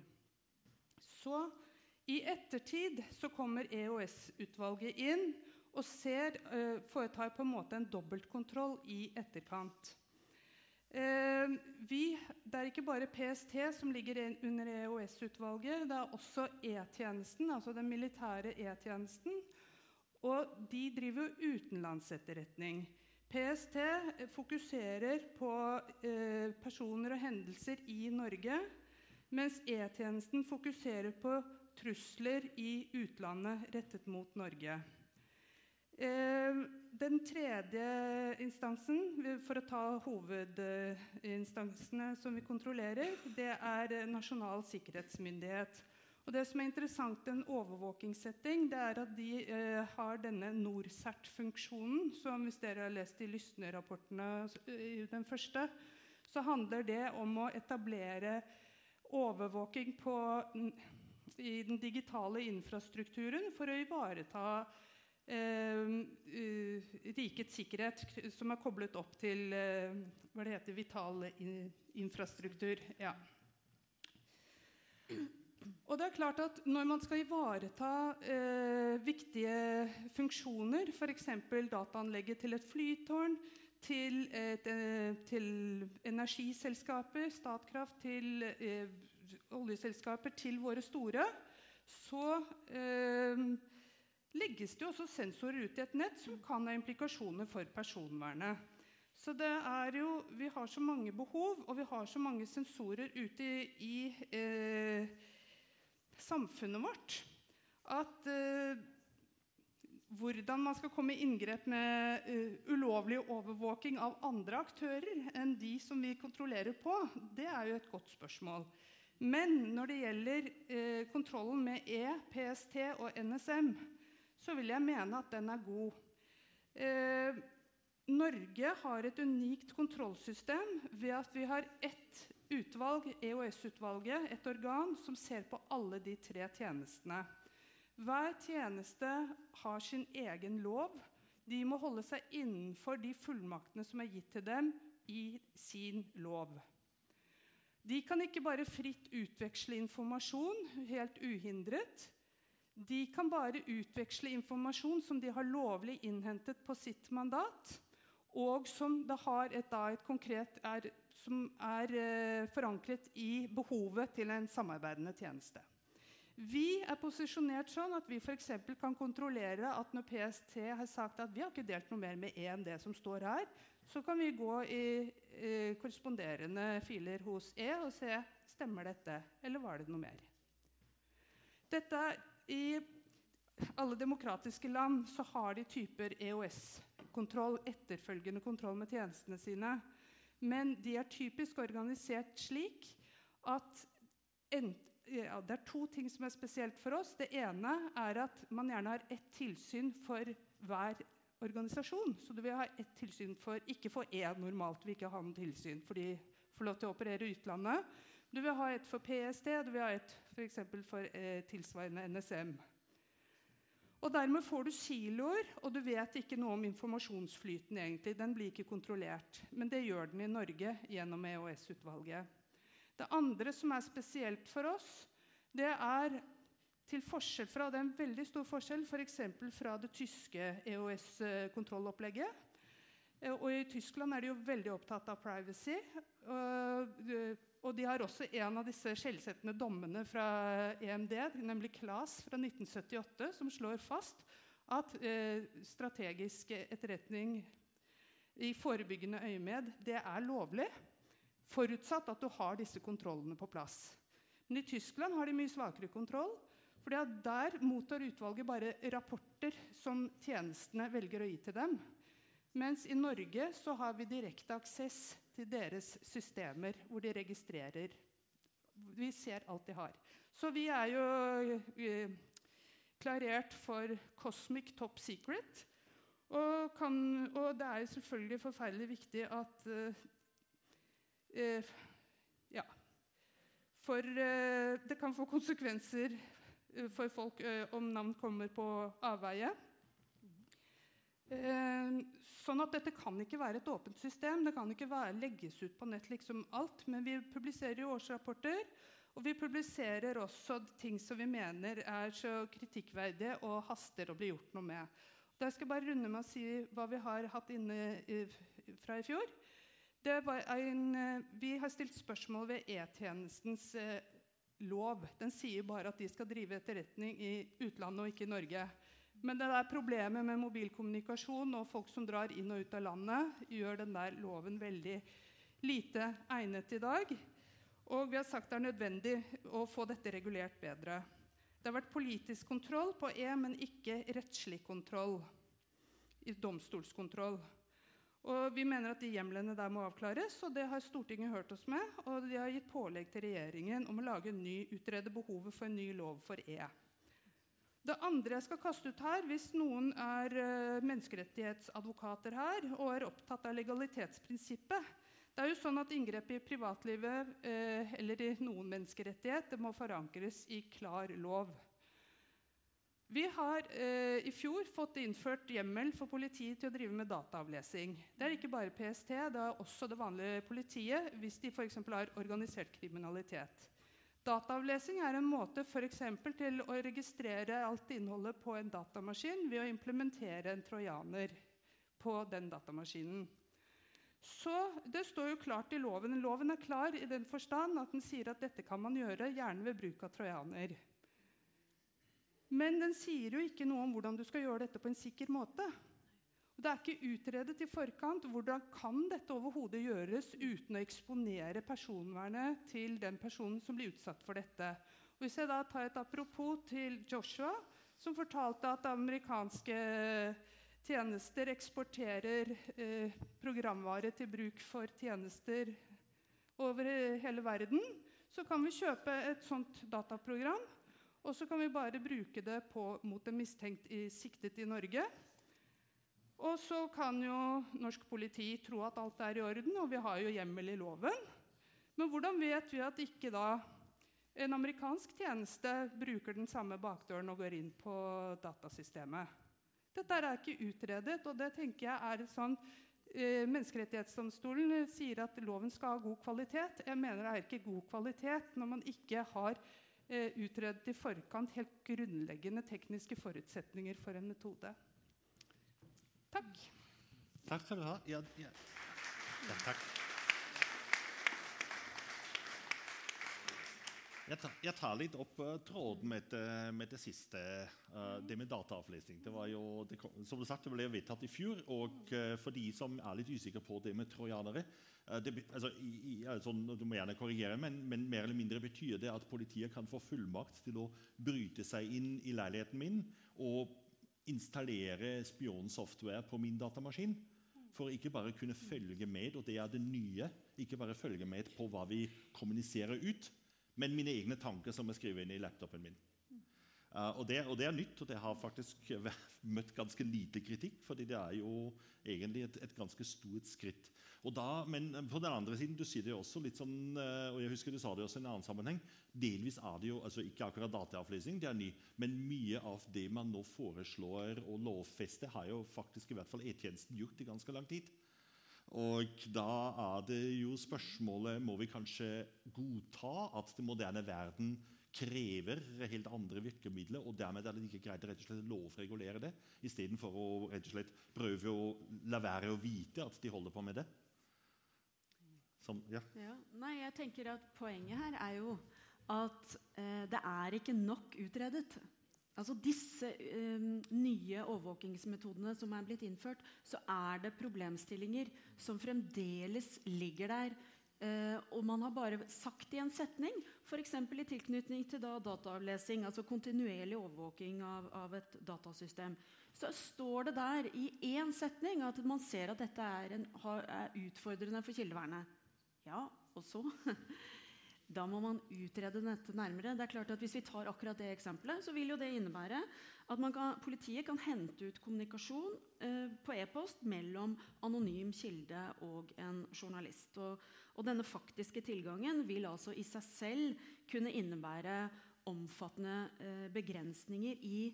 Så i ettertid så kommer EOS-utvalget inn og ser, eh, foretar på en måte en dobbeltkontroll i etterkant. Eh, vi, det er ikke bare PST som ligger under EOS-utvalget. Det er også E-tjenesten, altså den militære E-tjenesten. Og de driver utenlandsetterretning. PST fokuserer på eh, personer og hendelser i Norge, mens E-tjenesten fokuserer på trusler i utlandet rettet mot Norge. Eh, den tredje instansen, for å ta hovedinstansene som vi kontrollerer, det er Nasjonal sikkerhetsmyndighet. Og det som er interessant i en overvåkingssetting, det er at de eh, har denne NorCERT-funksjonen, som hvis dere har lest i Lysne-rapportene, i den første, så handler det om å etablere overvåking på i den digitale infrastrukturen for å ivareta eh, uh, rikets sikkerhet, som er koblet opp til eh, hva det heter, vital in infrastruktur. Ja. Og det er klart at Når man skal ivareta eh, viktige funksjoner, f.eks. dataanlegget til et flytårn, til, eh, til energiselskaper, Statkraft, til eh, oljeselskaper til våre store, så eh, legges det også sensorer ut i et nett som kan ha implikasjoner for personvernet. Så det er jo, Vi har så mange behov, og vi har så mange sensorer ute i, i eh, samfunnet vårt at eh, hvordan man skal komme i inngrep med uh, ulovlig overvåking av andre aktører enn de som vi kontrollerer på, det er jo et godt spørsmål. Men når det gjelder eh, kontrollen med E, PST og NSM, så vil jeg mene at den er god. Eh, Norge har et unikt kontrollsystem ved at vi har ett utvalg, EOS-utvalget, et organ som ser på alle de tre tjenestene. Hver tjeneste har sin egen lov. De må holde seg innenfor de fullmaktene som er gitt til dem i sin lov. De kan ikke bare fritt utveksle informasjon helt uhindret. De kan bare utveksle informasjon som de har lovlig innhentet på sitt mandat, og som, et, et konkret, er, som er eh, forankret i behovet til en samarbeidende tjeneste. Vi er posisjonert sånn at vi for kan kontrollere at når PST har sagt at vi har ikke delt noe mer med E enn det som står her, så kan vi gå i, eh, korresponderende filer hos E og se stemmer dette, eller var det noe mer. Dette, I alle demokratiske land så har de typer EOS-kontroll, etterfølgende kontroll med tjenestene sine. Men de er typisk organisert slik at en, ja, det er to ting som er spesielt for oss. Det ene er at man gjerne har ett tilsyn for hver organisasjon. Så du vil ha ett tilsyn for Ikke for én normalt, vil ikke ha noe tilsyn, for de får lov til å operere i utlandet. Du vil ha et for PST, du vil ha et for, for eh, tilsvarende NSM. Og Dermed får du siloer, og du vet ikke noe om informasjonsflyten. egentlig. Den blir ikke kontrollert. Men det gjør den i Norge gjennom EOS-utvalget. Det andre som er spesielt for oss, det er til forskjell fra, det er en veldig stor forskjell f.eks. For fra det tyske EOS-kontrollopplegget. Eh, og I Tyskland er de jo veldig opptatt av privacy. Og de har også en av disse skjellsettende dommene fra EMD, nemlig Klas fra 1978, som slår fast at eh, strategisk etterretning i forebyggende øyemed det er lovlig, forutsatt at du har disse kontrollene på plass. Men i Tyskland har de mye svakere kontroll. For der mottar utvalget bare rapporter som tjenestene velger å gi til dem. Mens i Norge så har vi direkte aksess til deres systemer, hvor de registrerer. Vi ser alt de har. Så vi er jo uh, klarert for Cosmic Top Secret. Og, kan, og, det er jo selvfølgelig forferdelig viktig at uh, Ja. For det kan få konsekvenser for folk om navn kommer på avveie. Sånn at Dette kan ikke være et åpent system. Det kan ikke være, legges ut på nett liksom alt. Men vi publiserer jo årsrapporter, og vi publiserer også ting som vi mener er så kritikkverdige og haster å bli gjort noe med. Da skal jeg bare runde med å si hva vi har hatt inne fra i fjor. En, vi har stilt spørsmål ved E-tjenestens eh, lov. Den sier bare at de skal drive etterretning i utlandet og ikke i Norge. Men det der problemet med mobilkommunikasjon og folk som drar inn og ut av landet, gjør den der loven veldig lite egnet i dag. Og vi har sagt det er nødvendig å få dette regulert bedre. Det har vært politisk kontroll på E, men ikke rettslig kontroll. Domstolskontroll. Og Vi mener at de hjemlene der må avklares, og det har Stortinget hørt oss med. Og de har gitt pålegg til regjeringen om å lage en ny, utrede behovet for en ny lov for E. Det andre jeg skal kaste ut her, Hvis noen er uh, menneskerettighetsadvokater her og er opptatt av legalitetsprinsippet Det er jo sånn at inngrep i privatlivet uh, eller i noen menneskerettighet det må forankres i klar lov. Vi har eh, i fjor fått innført hjemmel for politiet til å drive med dataavlesing. Det er ikke bare PST, det er også det vanlige politiet hvis de f.eks. har organisert kriminalitet. Dataavlesing er en måte for til å registrere alt innholdet på en datamaskin ved å implementere en trojaner på den datamaskinen. Så Det står jo klart i loven. Loven er klar i den forstand at den sier at dette kan man gjøre, gjerne ved bruk av trojaner. Men den sier jo ikke noe om hvordan du skal gjøre dette på en sikker måte. Det er ikke utredet i forkant hvordan kan dette overhodet gjøres uten å eksponere personvernet til den personen som blir utsatt for dette. Og hvis jeg da tar et apropos til Joshua, som fortalte at amerikanske tjenester eksporterer eh, programvare til bruk for tjenester over hele verden, så kan vi kjøpe et sånt dataprogram. Og så kan vi bare bruke det på, mot en mistenkt i, siktet i Norge. Og så kan jo norsk politi tro at alt er i orden, og vi har jo hjemmel i loven. Men hvordan vet vi at ikke da en amerikansk tjeneste bruker den samme bakdøren og går inn på datasystemet? Dette er ikke utredet, og det tenker jeg er sånn Menneskerettighetsdomstolen sier at loven skal ha god kvalitet. Jeg mener det er ikke god kvalitet når man ikke har utredet i forkant helt grunnleggende tekniske forutsetninger for en metode. Takk. Takk skal du ha. Ja, ja. ja takk. Jeg tar, jeg tar, litt opp uh, tråden med det, med det siste, uh, det med dataavlesning. Det var jo, det, som du sagt, det ble vedtatt i fjor. og uh, For de som er litt usikre på det med trojanere det, altså, i, i, altså, Du må gjerne korrigere, men, men, mer eller mindre betyr det at politiet kan få fullmakt til å bryte seg inn i leiligheten min og installere spionsoftware på min datamaskin. For ikke bare kunne følge med, og det er det nye, ikke bare følge med på hva vi kommuniserer ut, men mine egne tanker som er skrevet inn i laptopen min. Uh, og, det, og, det, er nytt, og det har faktisk møtt ganske lite kritikk. fordi det er jo egentlig et, et ganske stort skritt. Da, men på den andre siden, du sier det jo også litt sånn, uh, og jeg husker du sa det også i en annen sammenheng, delvis er det jo, altså ikke akkurat dataavlesning, det er ny, men mye av det man nå foreslår å lovfeste, har jo faktisk i hvert fall E-tjenesten gjort i ganske lang tid. Og da er det jo spørsmålet må vi kanskje godta at den moderne verden krever helt andre virkemidler, og dermed er det ikke greit å rett og slett lovregulere det, istedenfor å rett og slett prøve å la være å vite at de holder på med det. Som, ja. Ja, nei, jeg tenker at Poenget her er jo at eh, det er ikke nok utredet. Altså Disse um, nye overvåkingsmetodene som er blitt innført, så er det problemstillinger som fremdeles ligger der Uh, og man har bare sagt i en setning, f.eks. i tilknytning til da dataavlesing, altså kontinuerlig overvåking av, av, et datasystem, så står det der i én setning at man ser at dette er, en, er utfordrende for kildevernet. Ja, og så? Da må man utrede dette nærmere. Det er klart at Hvis vi tar akkurat det eksempelet, så vil jo det innebære at kan, politiet kan hente ut kommunikasjon eh, på e-post mellom anonym kilde og en journalist. Og, og, denne faktiske tilgangen vil altså i seg selv kunne innebære omfattende eh, begrensninger i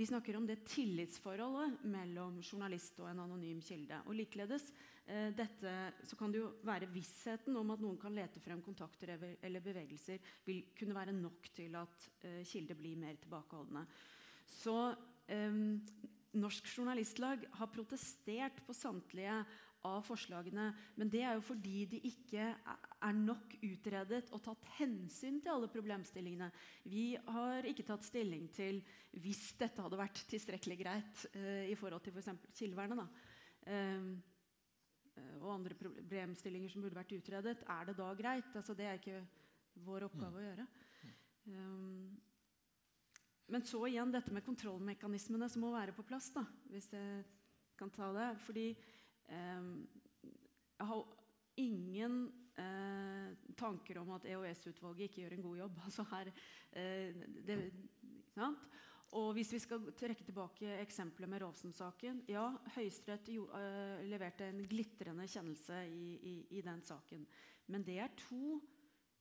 vi snakker om det tillitsforholdet mellom journalist og en anonym kilde. Og likeledes eh, dette, så kan det jo være vissheten om at noen kan lete frem kontakter eller bevegelser, vil kunne være nok til at eh, kilder blir mer tilbakeholdne. Så eh, Norsk Journalistlag har protestert på samtlige av forslagene. Men det er jo fordi de ikke er nok utredet og tatt hensyn til alle problemstillingene. Vi har ikke tatt stilling til hvis dette hadde vært tilstrekkelig greit uh, i forhold til f.eks. For kildevernet. Uh, og andre problemstillinger som burde vært utredet. Er det da greit? Altså, det er ikke vår oppgave å gjøre. Um, men så igjen dette med kontrollmekanismene som må være på plass. Da, hvis jeg kan ta det. Fordi jeg har ingen eh, tanker om at EOS-utvalget ikke gjør en god jobb. Altså her, eh, det, og hvis vi skal trekke tilbake eksempelet med Rovsen-saken Ja, Høyesterett uh, leverte en glitrende kjennelse i, i, i, den saken. Men det er to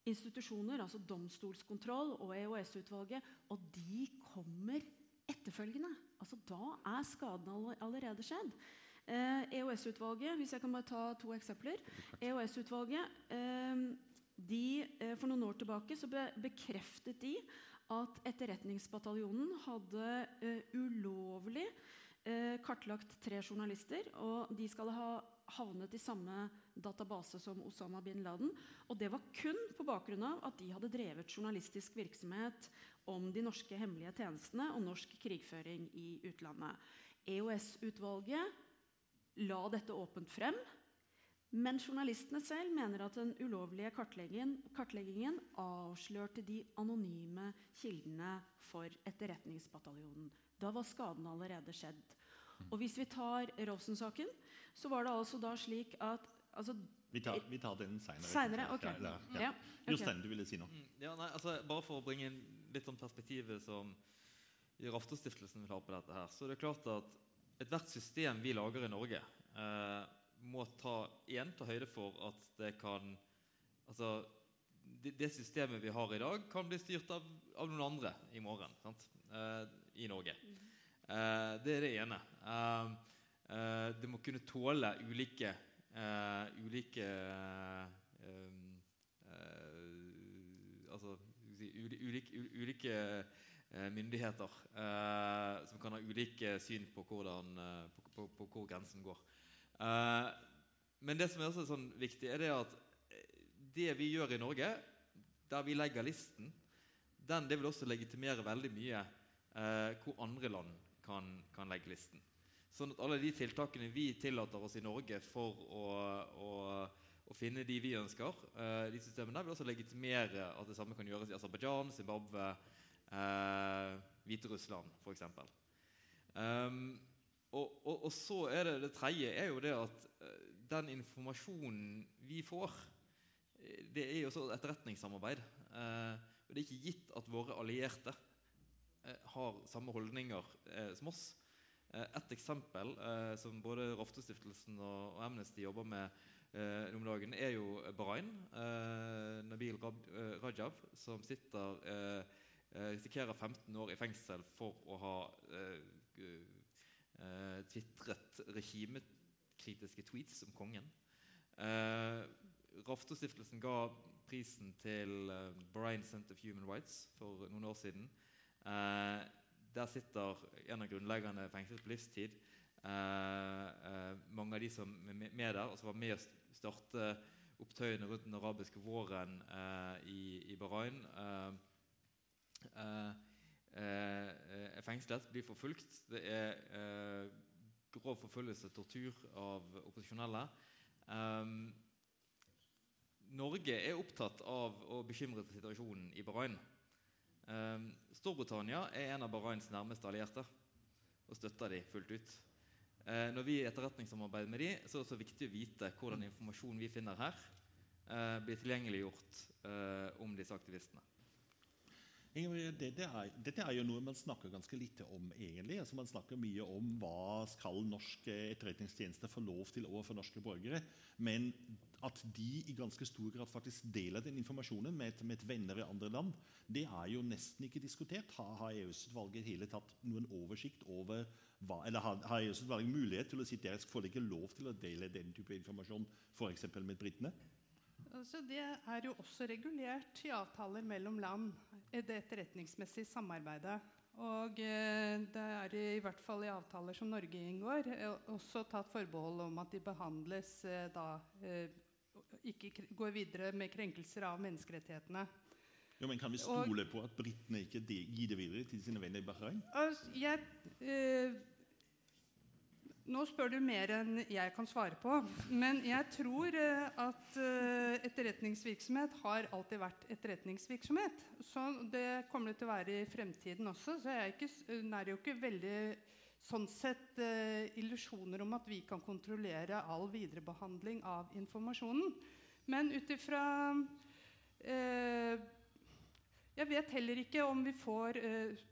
institusjoner, altså domstolskontroll og EOS-utvalget, og de kommer etterfølgende. Altså Da er skaden allerede skjedd. EOS-utvalget, eh, e hvis jeg kan bare ta to eksempler EOS-utvalget, eh, eh, For noen år tilbake så bekreftet de at Etterretningsbataljonen hadde ulovlig kartlagt tre journalister. Og de skal ha havnet i samme database som Osama bin Laden. Og det var kun på bakgrunn av at de hadde drevet journalistisk virksomhet om de norske hemmelige tjenestene og norsk krigføring i utlandet. EOS-utvalget la dette åpent frem. Men journalistene selv mener at den ulovlige kartleggingen, kartleggingen avslørte de anonyme kildene for Etterretningsbataljonen. Da var skaden allerede skjedd. Og Hvis vi tar Rosen-saken, så var det altså da slik at altså, vi, tar, vi tar, den seinere. Okay. Ja, ja. ja, okay. Jostein, du ville si noe? Mm, ja, nei, altså, bare for å bringe inn litt om perspektivet som Raftostiftelsen vil ha på dette. her, så er det klart at Ethvert system vi lager i Norge, eh, må ta, igjen ta høyde for at det kan altså, det, det, systemet vi har i dag, kan bli styrt av, av noen andre i morgen eh, i Norge. Eh, det er det ene. Eh, eh, det må kunne tåle ulike, eh, ulike altså, ulike, ulike myndigheter eh, som kan ha ulike syn på, hvordan, eh, på, på, på hvor grensen går. men det som er også sånn viktig, er det at det vi gjør i Norge, der vi legger listen, den, det vil også legitimere veldig mye hvor andre land kan, kan, legge listen. Sånn at alle de tiltakene vi tillater oss i Norge for å, å, å finne de vi ønsker, de systemene, vil også legitimere at det samme kan gjøres i Aserbajdsjan, Zimbabwe, Eh, Hviterussland, f.eks. Um, og, og, og, så er det det tredje er jo det at uh, den informasjonen vi får, det er jo også etterretningssamarbeid. Eh, og det er ikke gitt at våre allierte eh, har samme holdninger eh, som oss. Eh, et eksempel eh, som både Raftostiftelsen og, og Amnesty jobber med eh, om dagen, er jo Bahrain. Eh, Nabil eh, Rajab, som sitter eh, eh, risikerer 15 år i fengsel for å ha eh, eh, tvitret regimekritiske tweets om kongen. Eh, Raftostiftelsen ga prisen til eh, Bahrain Center for Human Rights for noen år siden. Eh, der sitter en av grunnleggerne fengslet på livstid. Eh, eh, mange av de som er med der, og som var med å starte opptøyene rundt den arabiske våren eh, i, i Bahrain, eh, eh, eh, er fengslet, blir forfulgt. Det er eh, grov forfølgelse, tortur av opposisjonelle. Um, Norge er opptatt av og bekymret for situasjonen i Bahrain. Um, Storbritannia er en av Bahrains nærmeste allierte og støtter de fullt ut. Eh, når vi etterretningssamarbeider med de, så er det også viktig å vite hvordan informasjonen vi finner her, eh, blir tilgjengeliggjort eh, om disse aktivistene. Ingeborg, Dette er, dette er jo noe man snakker ganske lite om, egentlig. Altså, man snakker mye om hva skal norske etterretningstjenester få lov til overfor norske borgere. Men at de i ganske stor grad faktisk deler den informasjonen med, med venner i andre land, det er jo nesten ikke diskutert. Har, har EØS-utvalget hele tatt noen oversikt over hva, eller har, har EØS-utvalget mulighet til å si at dere får ikke lov til å dele den type informasjon f.eks. med britene? Altså, det er jo også regulert i avtaler mellom land, i det etterretningsmessige samarbeidet. Og eh, det er i hvert fall i avtaler som Norge inngår, eh, også tatt forbehold om at de behandles eh, da Ikke går videre med krenkelser av menneskerettighetene. Jo, men Kan vi stole på at britene ikke gir det videre til sine venner i Bahrain? Altså, jeg, eh, nå spør du mer enn jeg kan svare på. Men jeg tror eh, at eh, etterretningsvirksomhet har alltid vært etterretningsvirksomhet. Så det kommer det til å være i fremtiden også. Så jeg er ikke, er jo ikke veldig sånn sett eh, illusjoner om at vi kan kontrollere all viderebehandling av informasjonen. Men ut ifra eh, Jeg vet heller ikke om vi får eh,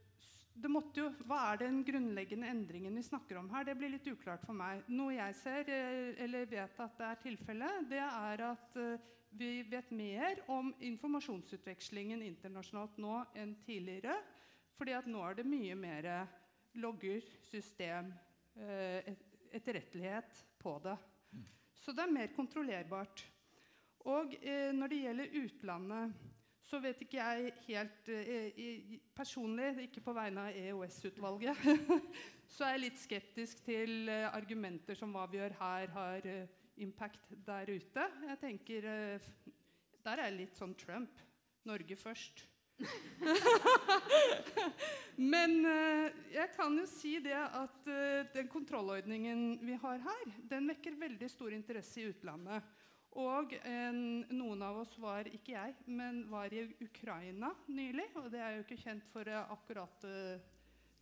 det måtte jo, Hva er den grunnleggende endringen vi snakker om her? Det blir litt uklart for meg. Noe jeg ser, eh, eller vet at det er tilfellet, det er at eh, vi vet mer om informasjonsutvekslingen internasjonalt nå enn tidligere. fordi at nå er det mye mer logger, system, eh, etterrettelighet på det. Så det er mer kontrollerbart. Og når det gjelder utlandet, så vet ikke jeg helt eh, Personlig, ikke på vegne av EOS-utvalget, så er jeg litt skeptisk til eh, argumenter som hva vi gjør her, har eh, impact der ute. Jeg tenker eh, Der er jeg litt sånn Trump. Norge først. Men eh, jeg kan jo si det at eh, den kontrollordningen vi har her, den vekker veldig stor interesse i utlandet. Og eh, noen av oss var, ikke jeg, men var i Ukraina nylig. Og det er jo ikke kjent for eh, akkurat eh,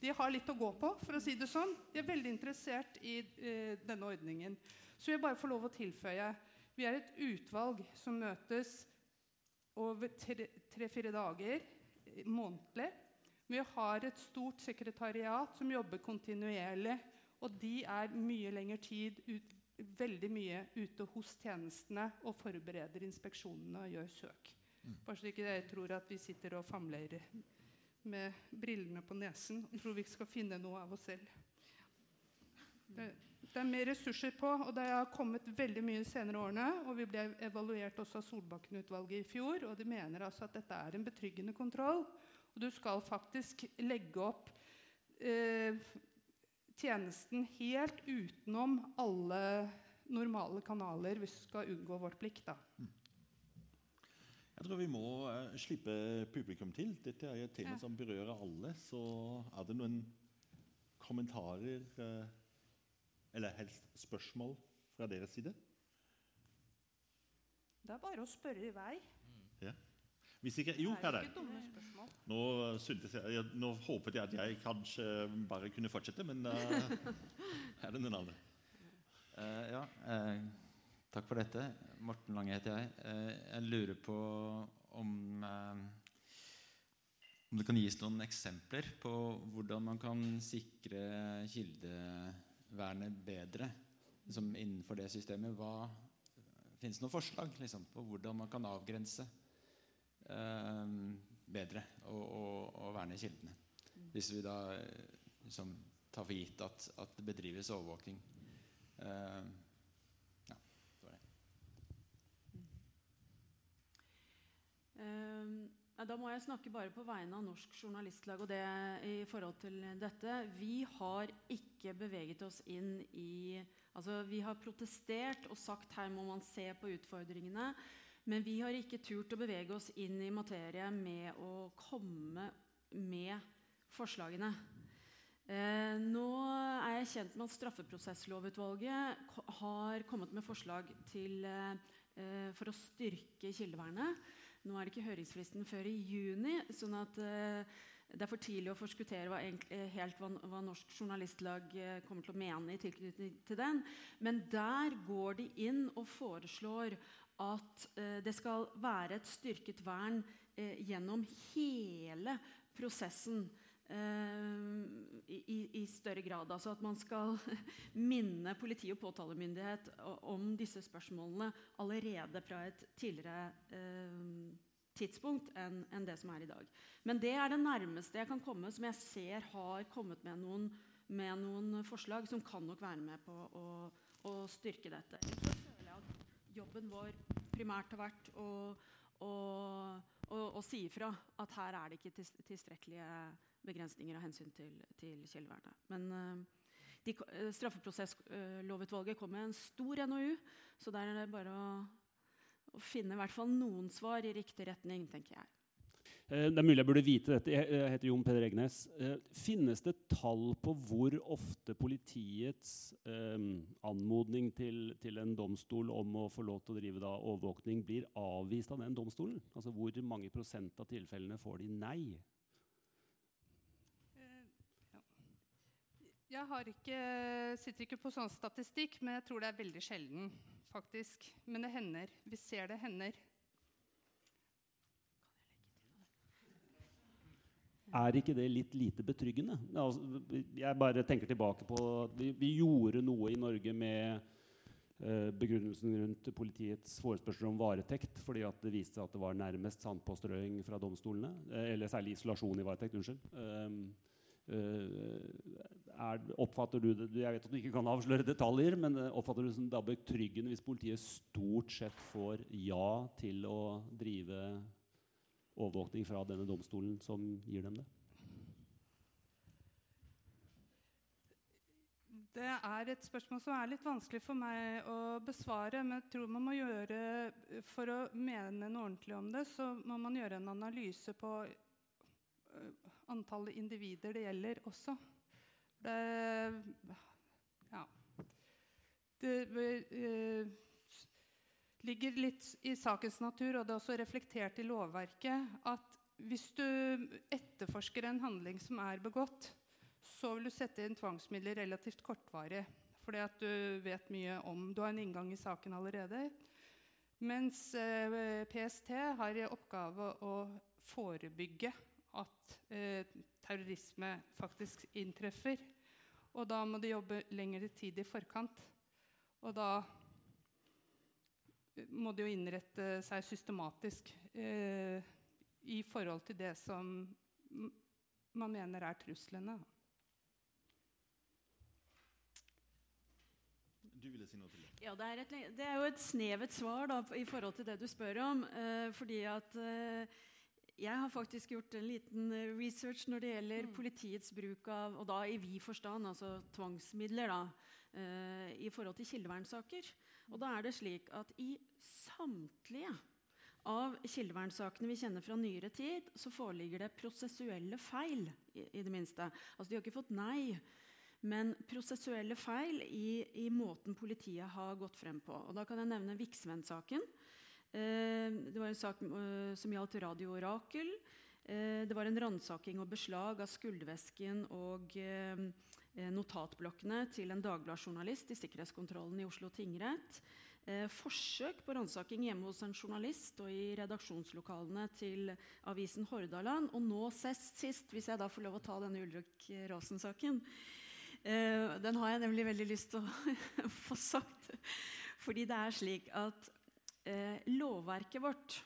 De har litt å gå på, for å si det sånn. De er veldig interessert i eh, denne ordningen. Så jeg bare får lov å tilføye Vi er et utvalg som møtes over tre-fire dager månedlig. Vi har et stort sekretariat som jobber kontinuerlig. Og de er mye lengre tid ut, veldig mye ute hos tjenestene og forbereder inspeksjonene og gjør søk. Bare så ikke dere tror at vi sitter og famler med brillene på nesen og tror vi skal finne noe av oss selv. Det, det er mer ressurser på, og det har kommet veldig mye de senere årene. Og vi ble evaluert også av Solbakken-utvalget i fjor, og de mener altså at dette er en betryggende kontroll. Og du skal faktisk legge opp eh, tjenesten helt utenom alle normale kanaler hvis du skal unngå vårt blikk. Da. Jeg tror vi må eh, slippe publikum til. Dette er et tema Ja. som berører alle. Så er det noen kommentarer eh, eller helst spørsmål fra deres side? Det er bare å spørre i vei. Hvis ikke, jo, her er er det. Nå, syntes jeg, jeg, nå håpet jeg at jeg kanskje bare kunne fortsette, men uh, er det noen andre? Uh, ja, uh, takk for dette. Morten Lange heter jeg. Eh, jeg lurer på om, eh, om det kan gis noen eksempler på hvordan man kan sikre kildevernet bedre liksom innenfor det systemet. Hva, finnes det noen forslag liksom, på hvordan man kan avgrense eh, bedre å, å, å verne kildene? Hvis vi da liksom, tar for gitt at, at det bedrives overvåkning. Eh, ja, det var det. Um, da må jeg snakke bare på vegne av Norsk Journalistlag og det i forhold til dette. Vi har ikke beveget oss inn i Altså, vi har protestert og sagt her må man se på utfordringene. Men vi har ikke turt å bevege oss inn i materie med å komme med forslagene. Eh, nå er jeg kjent med at Straffeprosesslovutvalget har kommet med forslag til, eh, for å styrke kildevernet. Nå er det ikke høringsfristen før i juni, sånn at eh, det er for tidlig å forskuttere hva, eh, helt hva, hva, Norsk Journalistlag eh, kommer til å mene i tilknytning til den. Men der går de inn og foreslår at eh, det skal være et styrket vern eh, gjennom hele prosessen. Eh, i, i, større grad. Altså at man skal minne politi og påtalemyndighet om disse spørsmålene allerede fra et tidligere tidspunkt enn det som er i dag. Men det er det nærmeste jeg kan komme som jeg ser har kommet med noen, med noen forslag som kan nok være med på å, å styrke dette. Så føler jeg at jobben vår primært har vært å, å, å, å si ifra at her er det ikke tilstrekkelige begrensninger av hensyn til, til kildevernet. Men uh, de, uh, Straffeprosesslovutvalget kom med en stor NOU, så der er det bare å å finne i hvert fall noen svar i riktig retning, tenker jeg. Eh, det er mulig jeg burde vite dette. Jeg heter Jon Peder Egnes. Eh, finnes det tall på hvor ofte politiets eh, anmodning til, en domstol om å få lov til å drive overvåkning blir avvist av den domstolen? Altså Hvor mange prosent av tilfellene får de nei? Jeg ikke, sitter ikke på sånn statistikk, men jeg tror det er veldig sjelden faktisk. Men det hender. Vi ser det hender. Er ikke det litt lite betryggende? Altså, jeg bare tenker tilbake på Vi, vi gjorde noe i Norge med uh, begrunnelsen rundt politiets forespørsel om varetekt fordi at det viste seg at det var nærmest sandpåstrøing fra domstolene. Uh, eller særlig isolasjon i varetekt. Unnskyld. Um, uh, er, oppfatter du det Jeg vet at du ikke kan avsløre detaljer, men eh, oppfatter du det som da betryggende hvis politiet stort sett får ja til å drive overvåkning fra denne domstolen som gir dem det? Det er et spørsmål som er litt vanskelig for meg å besvare. Men jeg tror man må gjøre, for å mene noe ordentlig om det, så må man gjøre en analyse på eh, antallet individer det gjelder også. Det Ja. Det uh, ligger litt i sakens natur, og det er også reflektert i lovverket, at hvis du etterforsker en handling som er begått, så vil du sette inn tvangsmidler relativt kortvarig. Fordi at du vet mye om Du har en inngang i saken allerede. Mens eh, PST har i oppgave å forebygge at eh, terrorisme faktisk inntreffer. Og da må de jobbe lengre tid i forkant. Og da må de jo innrette seg systematisk eh, i forhold til det som man mener er truslene. Du ville si noe til det? Ja, det er, et, det er jo et snevert svar da, i forhold til det du spør om. Eh, fordi at eh, jeg har faktisk gjort en liten eh, research når det gjelder mm. politiets bruk av og da i vid forstand, altså tvangsmidler, da, uh, i forhold til kildevernsaker. Og da er det slik at i samtlige av kildevernsakene vi kjenner fra nyere tid, så foreligger det prosessuelle feil. i, i det minste. Altså De har ikke fått nei, men prosessuelle feil i, i måten politiet har gått frem på. Og Da kan jeg nevne Viksvenn-saken. Eh, det var en sak eh, som gjaldt Radio Orakel. Eh, det var en ransaking og beslag av skuldervesken og notatblokkene til en Dagbladet-journalist i sikkerhetskontrollen i Oslo tingrett. eh, forsøk på ransaking hjemme hos en journalist og i redaksjonslokalene til avisen Hordaland. Og nå sist, sist hvis jeg da får lov å ta denne Ulrik Rasen-saken eh, Den har jeg nemlig veldig lyst til å få sagt. Fordi det er slik at eh, lovverket vårt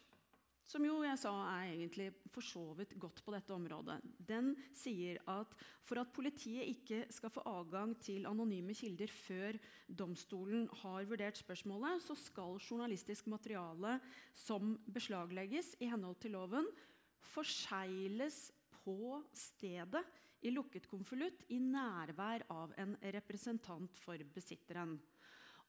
som jo jeg sa er egentlig for så vidt godt på dette området. Den sier at for at politiet ikke skal få adgang til anonyme kilder før domstolen har vurdert spørsmålet, så skal journalistisk materiale som beslaglegges i henhold til loven, forsegles på stedet i lukket konvolutt i nærvær av en representant for besitteren.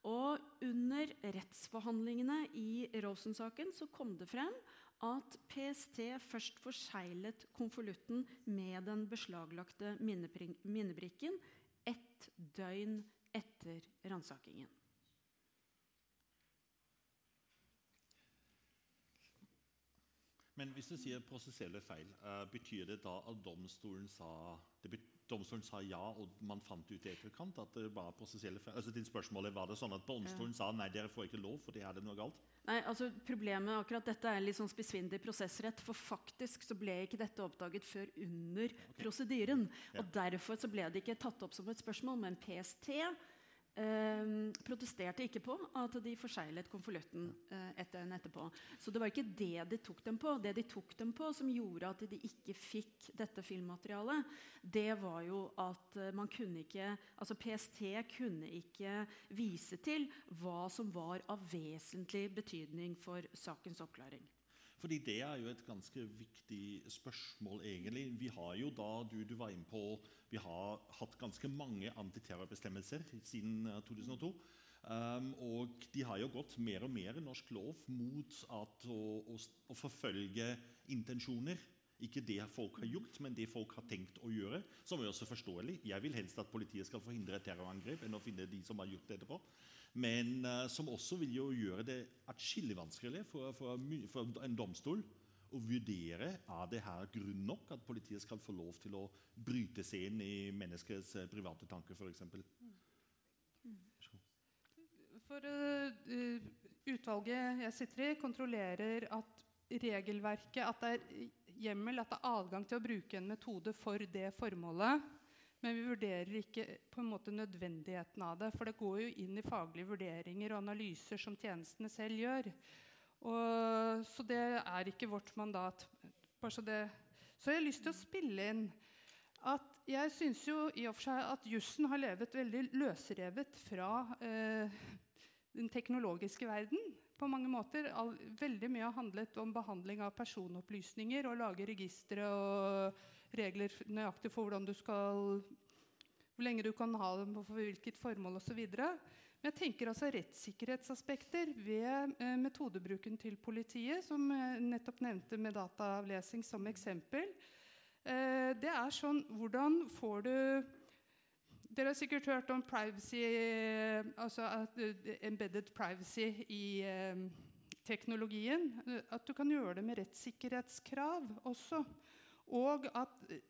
Og Under rettsforhandlingene i Rosen-saken så kom det frem at PST først forseglet konvolutten med den beslaglagte minnebrikken ett døgn etter ransakingen. Men hvis du sier prosessuelle feil, uh, betyr det da at domstolen sa, domstolen sa, ja, og man fant ut i etterkant at det var prosessielle feil? Altså, din spørsmål er, Var det sånn at domstolen sa nei, dere får ikke lov fordi er det noe galt? Nei, altså Problemet akkurat dette er litt sånn spissfindig prosessrett. For faktisk så ble ikke dette oppdaget før under okay. prosedyren. Ja. Og Derfor så ble det ikke tatt opp som et spørsmål, men PST Eh, protesterte ikke på at de forseglet konvolutten eh, etter en etterpå. Så det var ikke det de tok dem på. Det de tok dem på som gjorde at de ikke fikk dette filmmaterialet, det var jo at eh, man kunne ikke Altså PST kunne ikke vise til hva som var av vesentlig betydning for sakens oppklaring. Fordi Det er jo et ganske viktig spørsmål, egentlig. Vi har jo da, du, du var inne på, vi har hatt ganske mange antiterrorbestemmelser siden 2002. Eh, um, og de har jo gått mer og mer i norsk lov mot at å, å, å, forfølge intensjoner. Ikke det folk har gjort, men det folk har tenkt å gjøre. Som er også forståelig. Jeg vil helst at politiet skal forhindre et terrorangrep enn å finne de som har gjort det etterpå men uh, som også vil jo gjøre det atskillig vanskeligere for, for, for, en domstol å vurdere er det her grunn nok at politiet skal få lov til å bryte seg inn i menneskets uh, private tanker, f.eks. For uh, utvalget jeg sitter i, kontrollerer at regelverket, at det er hjemmel, at det er adgang til å bruke en metode for det formålet men vi vurderer ikke på en måte nødvendigheten av det. For det går jo inn i faglige vurderinger og analyser som tjenestene selv gjør. Og, så det er ikke vårt mandat. Så, det, så jeg har lyst til å spille inn at jeg syns jo i og for seg at jussen har levet veldig løsrevet fra eh, den teknologiske verden på mange måter. All, veldig mye har handlet om behandling av personopplysninger og lage registre og regler nøyaktig for hvordan du skal hvor lenge du kan ha dem, og for hvilket formål osv. Men jeg tenker altså rettssikkerhetsaspekter ved eh, metodebruken til politiet, som jeg nettopp nevnte med dataavlesing som eksempel. Eh, det er sånn Hvordan får du Dere har sikkert hørt om privacy, altså uh, embedded privacy i uh, teknologien. At du kan gjøre det med rettssikkerhetskrav også. Og at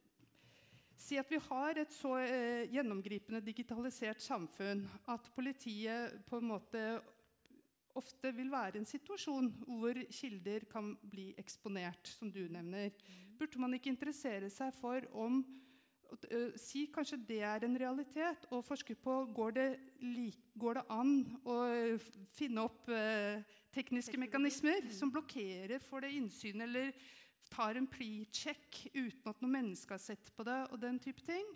Si at vi har et så eh, gjennomgripende digitalisert samfunn at politiet på en måte ofte vil være i en situasjon hvor kilder kan bli eksponert, som du nevner. Burde man ikke interessere seg for om Si kanskje det er en realitet, og forske på går det, går det an å finne opp eh, tekniske mekanismer som blokkerer for det innsynet, eller tar en pre-check uten at noen mennesker har sett på det. og den type ting.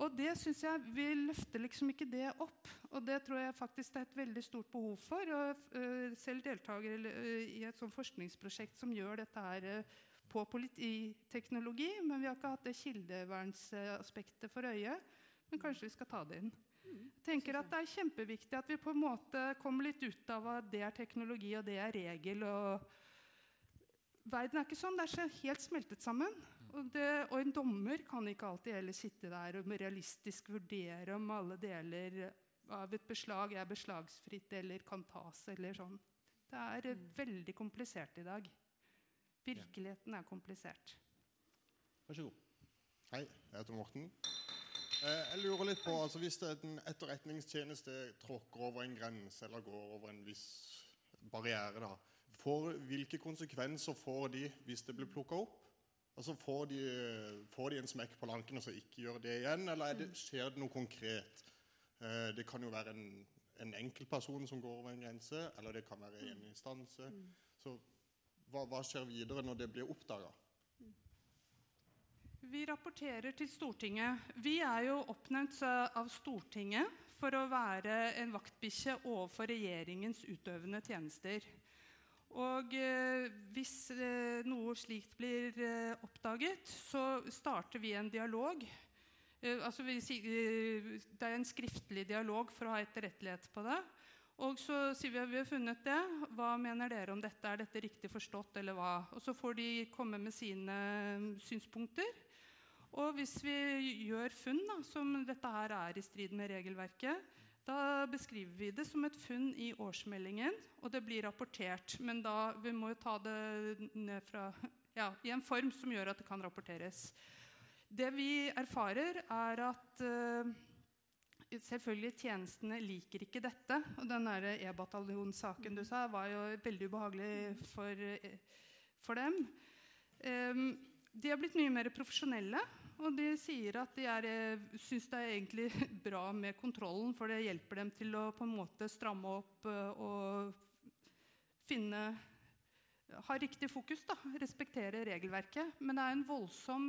Og det syns jeg Vi løfter liksom ikke det opp. Og det tror jeg faktisk det er et veldig stort behov for. Og uh, selv deltaker uh, i et sånt forskningsprosjekt som gjør dette her uh, på polititeknologi. Men vi har ikke hatt det kildevernsaspektet for øye. Men kanskje vi skal ta det inn. Mm, jeg tenker at Det er kjempeviktig at vi på en måte kommer litt ut av at det er teknologi og det er regel. og verden er ikke sånn. Det er så helt smeltet sammen. Og, det, og, en dommer kan ikke alltid heller sitte der og realistisk vurdere om alle deler av et beslag er beslagsfritt eller kan tas. eller sånn. Det er mm. veldig komplisert i dag. Virkeligheten er komplisert. Vær så god. Hei, jeg heter Morten. Eh, Jeg lurer litt på, altså Hvis det en etterretningstjeneste tråkker over en grense eller går over en viss barriere, da, for, hvilke konsekvenser får de hvis det blir plukka opp? Altså får de, får de en smekk på lanken og så ikke gjør det igjen, eller er det, skjer det noe konkret? Eh, Det kan jo være en, en enkeltperson som går over en grense, eller det kan være en instanse. Så hva, hva skjer videre når det blir oppdaga? Vi rapporterer til Stortinget. Vi er jo oppnevnt eh, av Stortinget for å være en vaktbikkje overfor regjeringens utøvende tjenester. Og eh, hvis eh, noe slikt blir eh, oppdaget, så starter vi en dialog. Eh, altså vi, eh, det er en skriftlig dialog for å ha etterrettelighet på det. Og så sier vi at vi har funnet det. Hva mener dere om dette? Er dette riktig forstått, eller hva? Og så får de komme med sine eh, synspunkter. Og hvis vi gjør funn da, som dette her er i strid med regelverket, da beskriver vi det som et funn i årsmeldingen, og det blir rapportert. Men da vi må jo ta det ned fra, ja, i en form som gjør at det kan rapporteres. Det vi erfarer, er at eh, selvfølgelig tjenestene liker ikke dette. Og den E-bataljonssaken du sa, var jo veldig ubehagelig for, for dem. Um, de har blitt mye mer profesjonelle, og de sier at de syns det er egentlig bra med kontrollen, for det hjelper dem til å på en måte stramme opp eh, og finne Ha riktig fokus, da. Respektere regelverket. Men det er en voldsom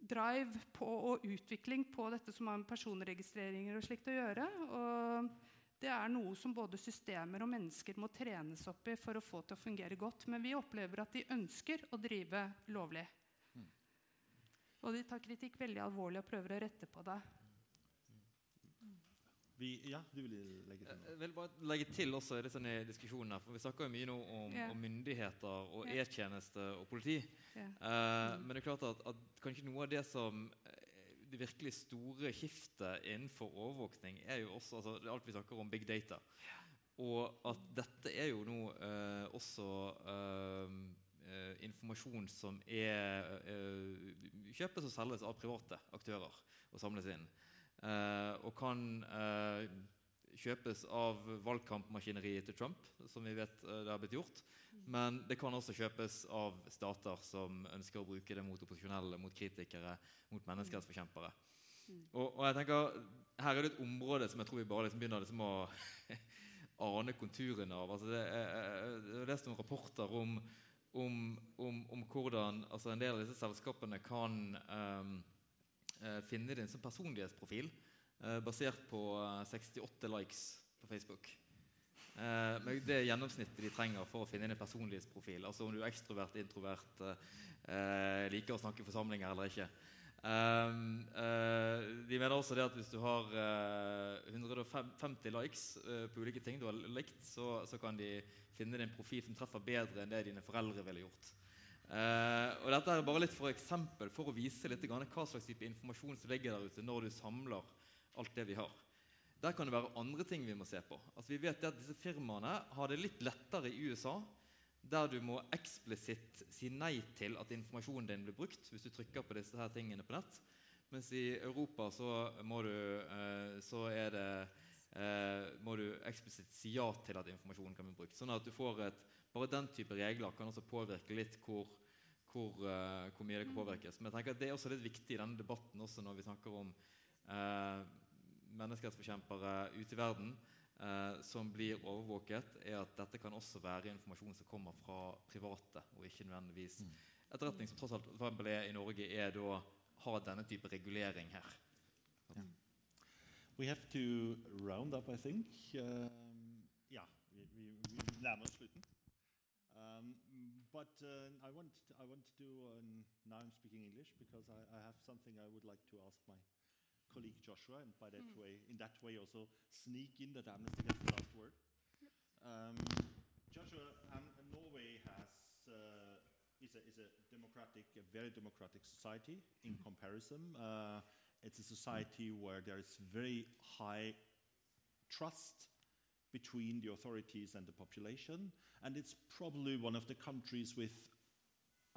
drive på og utvikling på dette som har med personregistreringer og slikt å gjøre. Og det er noe som både systemer og mennesker må trenes opp i for å få til å fungere godt. Men vi opplever at de ønsker å drive lovlig. Og de tar kritikk veldig alvorlig og prøver å rette på det. Vi, ja, du vil legge til noe? Jeg vil bare legge til også i diskusjonen her, for Vi snakker jo mye nå om, Ja. om myndigheter og Ja. E-tjeneste og politi. Ja. Uh, men det er klart at, at kanskje noe av det som eh, det virkelig store skiftet innenfor overvåkning, er jo også altså, det er alt vi snakker om big data. Og at dette er jo nå uh, også uh, eh, informasjon som er, eh, kjøpes og selges av private aktører og samles inn. Eh, og kan eh, kjøpes av valgkampmaskineriet til Trump, som vi vet eh, det har blitt gjort. Men det kan også kjøpes av stater som ønsker å bruke det mot opposisjonelle, mot kritikere, mot menneskerettsforkjempere. Og, og jeg tenker, Her er det et område som jeg tror vi bare liksom begynner liksom å ane konturene av. Altså det er, har lest noen rapporter om, om, om, om hvordan altså en del av disse selskapene kan eh, finne din som personlighetsprofil eh, basert på eh, 68 likes på Facebook. Eh, men det er gjennomsnittet de trenger for å finne en personlighetsprofil. Altså om du er ekstrovert, introvert, eh, liker å snakke i forsamlinger eller ikke. Um, eh, de mener også det at hvis du har eh, 150 likes eh, på ulike ting du har likt, så, så kan de finne din profil som treffer bedre enn det dine foreldre ville gjort. Eh, og dette er bare litt for eksempel for å vise litt hva slags type informasjon som ligger der ute når du samler alt det vi har. Der kan det være andre ting vi må se på. Altså vi vet at Disse firmaene har det litt lettere i USA, der du må eksplisitt si nei til at informasjonen din blir brukt hvis du trykker på disse her tingene på nett. Mens i Europa så må du, eh, eh, du eksplisitt si ja til at informasjonen kan bli brukt. Sånn at du får et, Bare den type regler kan også påvirke litt hvor, hvor, uh, hvor mye det kan påvirkes. Men jeg tenker at det er også litt viktig i denne debatten også når vi snakker om uh, menneskerettsforkjempere ute i verden uh, som blir overvåket, er at dette kan også være informasjon som kommer fra private, og ikke nødvendigvis etterretning, som tross alt i Norge, er da har denne type regulering her. We have to round up, I think. Um, ja, vi, vi, vi nærmer oss slutten. But uh, I want I want to do um, now I'm speaking English because I, I have something I would like to ask my colleague Joshua, and by that way, in that way, also sneak in that Amnesty gets the last word. Um, Joshua, um, Norway has uh, is a is a democratic, a very democratic society in comparison. Uh, it's a society where there is very high trust between the authorities and the population, and it's probably one of the countries with,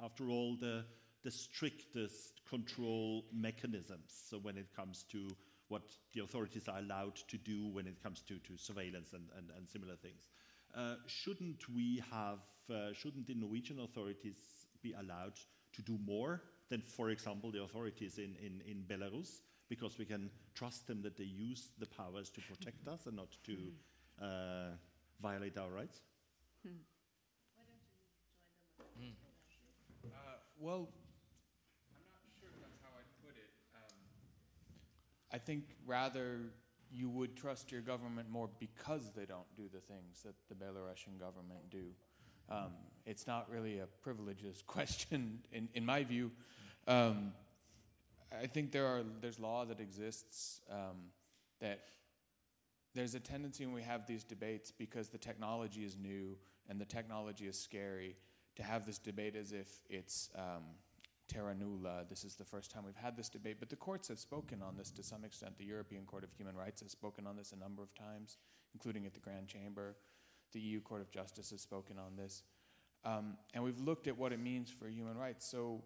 after all, the the strictest control mechanisms so when it comes to what the authorities are allowed to do when it comes to, to surveillance and, and, and similar things. Uh, shouldn't we have, uh, shouldn't the Norwegian authorities be allowed to do more than, for example, the authorities in, in, in Belarus? Because we can trust them that they use the powers to protect us and not to uh, violate our rights? Uh, well, I'm not sure if that's how I'd put it. Um, I think rather you would trust your government more because they don't do the things that the Belarusian government do. Um, it's not really a privileges question, in, in my view. Um, I think there are there's law that exists um, that there's a tendency when we have these debates because the technology is new and the technology is scary to have this debate as if it's um, terra nulla. This is the first time we've had this debate, but the courts have spoken on this to some extent. The European Court of Human Rights has spoken on this a number of times, including at the Grand Chamber. The EU Court of Justice has spoken on this. Um, and we've looked at what it means for human rights. So,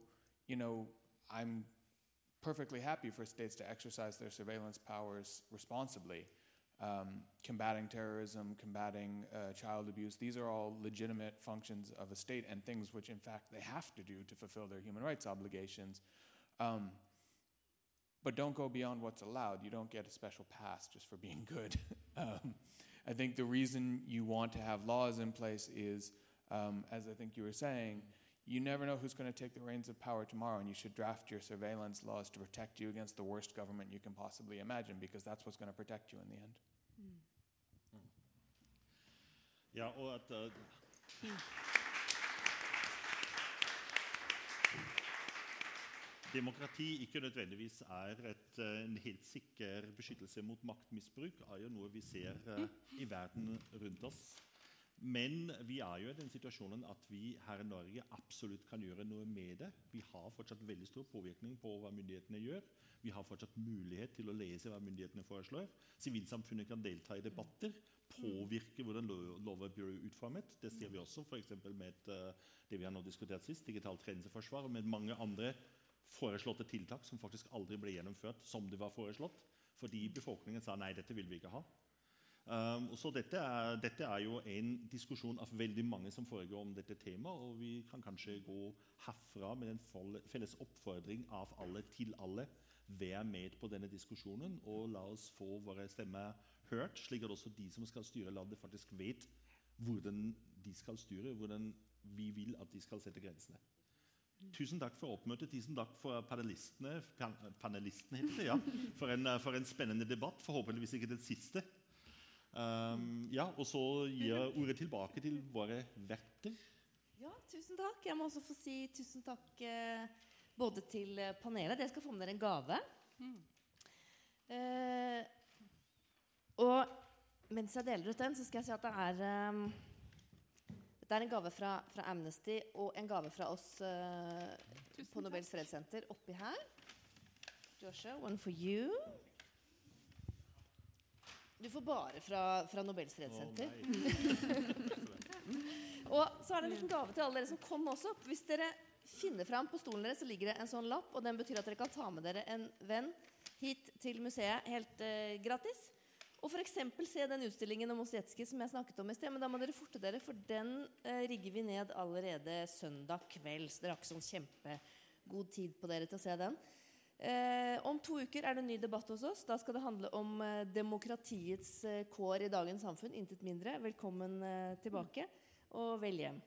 you know, I'm perfectly happy for states to exercise their surveillance powers responsibly. Um, combating terrorism, combating uh, child abuse, these are all legitimate functions of a state and things which, in fact, they have to do to fulfill their human rights obligations. Um, but don't go beyond what's allowed. You don't get a special pass just for being good. um, I think the reason you want to have laws in place is, um, as I think you were saying, you never know who's going to take the reins of power tomorrow, and you should draft your surveillance laws to protect you against the worst government you can possibly imagine, because that's what's going to protect you in the end. Ja, og at uh, Demokrati ikke nødvendigvis er et, uh, en helt sikker beskyttelse mot maktmisbruk, er jo noe vi ser uh, i verden rundt oss. Men vi er jo i den situasjonen at vi her i Norge absolutt kan gjøre noe med det. Vi har fortsatt veldig stor påvirkning på hva myndighetene gjør. Vi har fortsatt mulighet til å lese hva myndighetene foreslår. Sivilsamfunnet kan delta i debatter, påvirke hvordan lo- lover blir utformet. Det ser vi også f.eks. med et, eh, det vi har nå diskutert sist, digitalt grenseforsvar, og med mange andre foreslåtte tiltak som faktisk aldri ble gjennomført som det var foreslått, fordi befolkningen sa nei, dette vil vi ikke ha. Um, så dette er, dette er jo en diskusjon av veldig mange som foregår om dette temaet, og vi kan kanskje gå herfra med en felles oppfordring av alle til alle. Vær med på denne diskusjonen, og la oss få våre stemmer hørt, slik at også de som skal styre landet, faktisk vet hvordan de skal styre, hvordan vi vil at de skal sette grensene. Tusen takk for oppmøtet. Tusen takk for panelistene, pan panelistene heter det, ja, for, en, for en spennende debatt. Forhåpentligvis ikke den siste. Um, ja, og så gir jeg ordet tilbake til våre verter. Ja, tusen takk. Jeg må også få si tusen takk eh, både til eh, panelet. Dere skal få med dere en gave. Eh, og mens jeg deler ut den, så skal jeg si at det er um, Dette er en gave fra, fra Amnesty og en gave fra oss eh, på Nobels fredssenter oppi her. Joshua, one for you. Du får bare fra, fra Nobels fredssenter. Og så er det en liten gave til alle dere som kom også. Hvis dere finner fram på stolen deres, så ligger det en sånn lapp, og den betyr at dere kan ta med dere en venn hit til museet helt eh, gratis. Og f.eks. se den utstillingen om Ossetskij som jeg snakket om i sted. Men da må dere forte dere, for den eh, rigger vi ned allerede søndag kveld. Så dere har ikke sånn kjempegod tid på dere til å se den. Eh, om to uker er det en ny debatt hos oss. Da skal det handle om eh, demokratiets eh, kår i dagens samfunn. Intet mindre. Velkommen eh, tilbake, og vel hjem.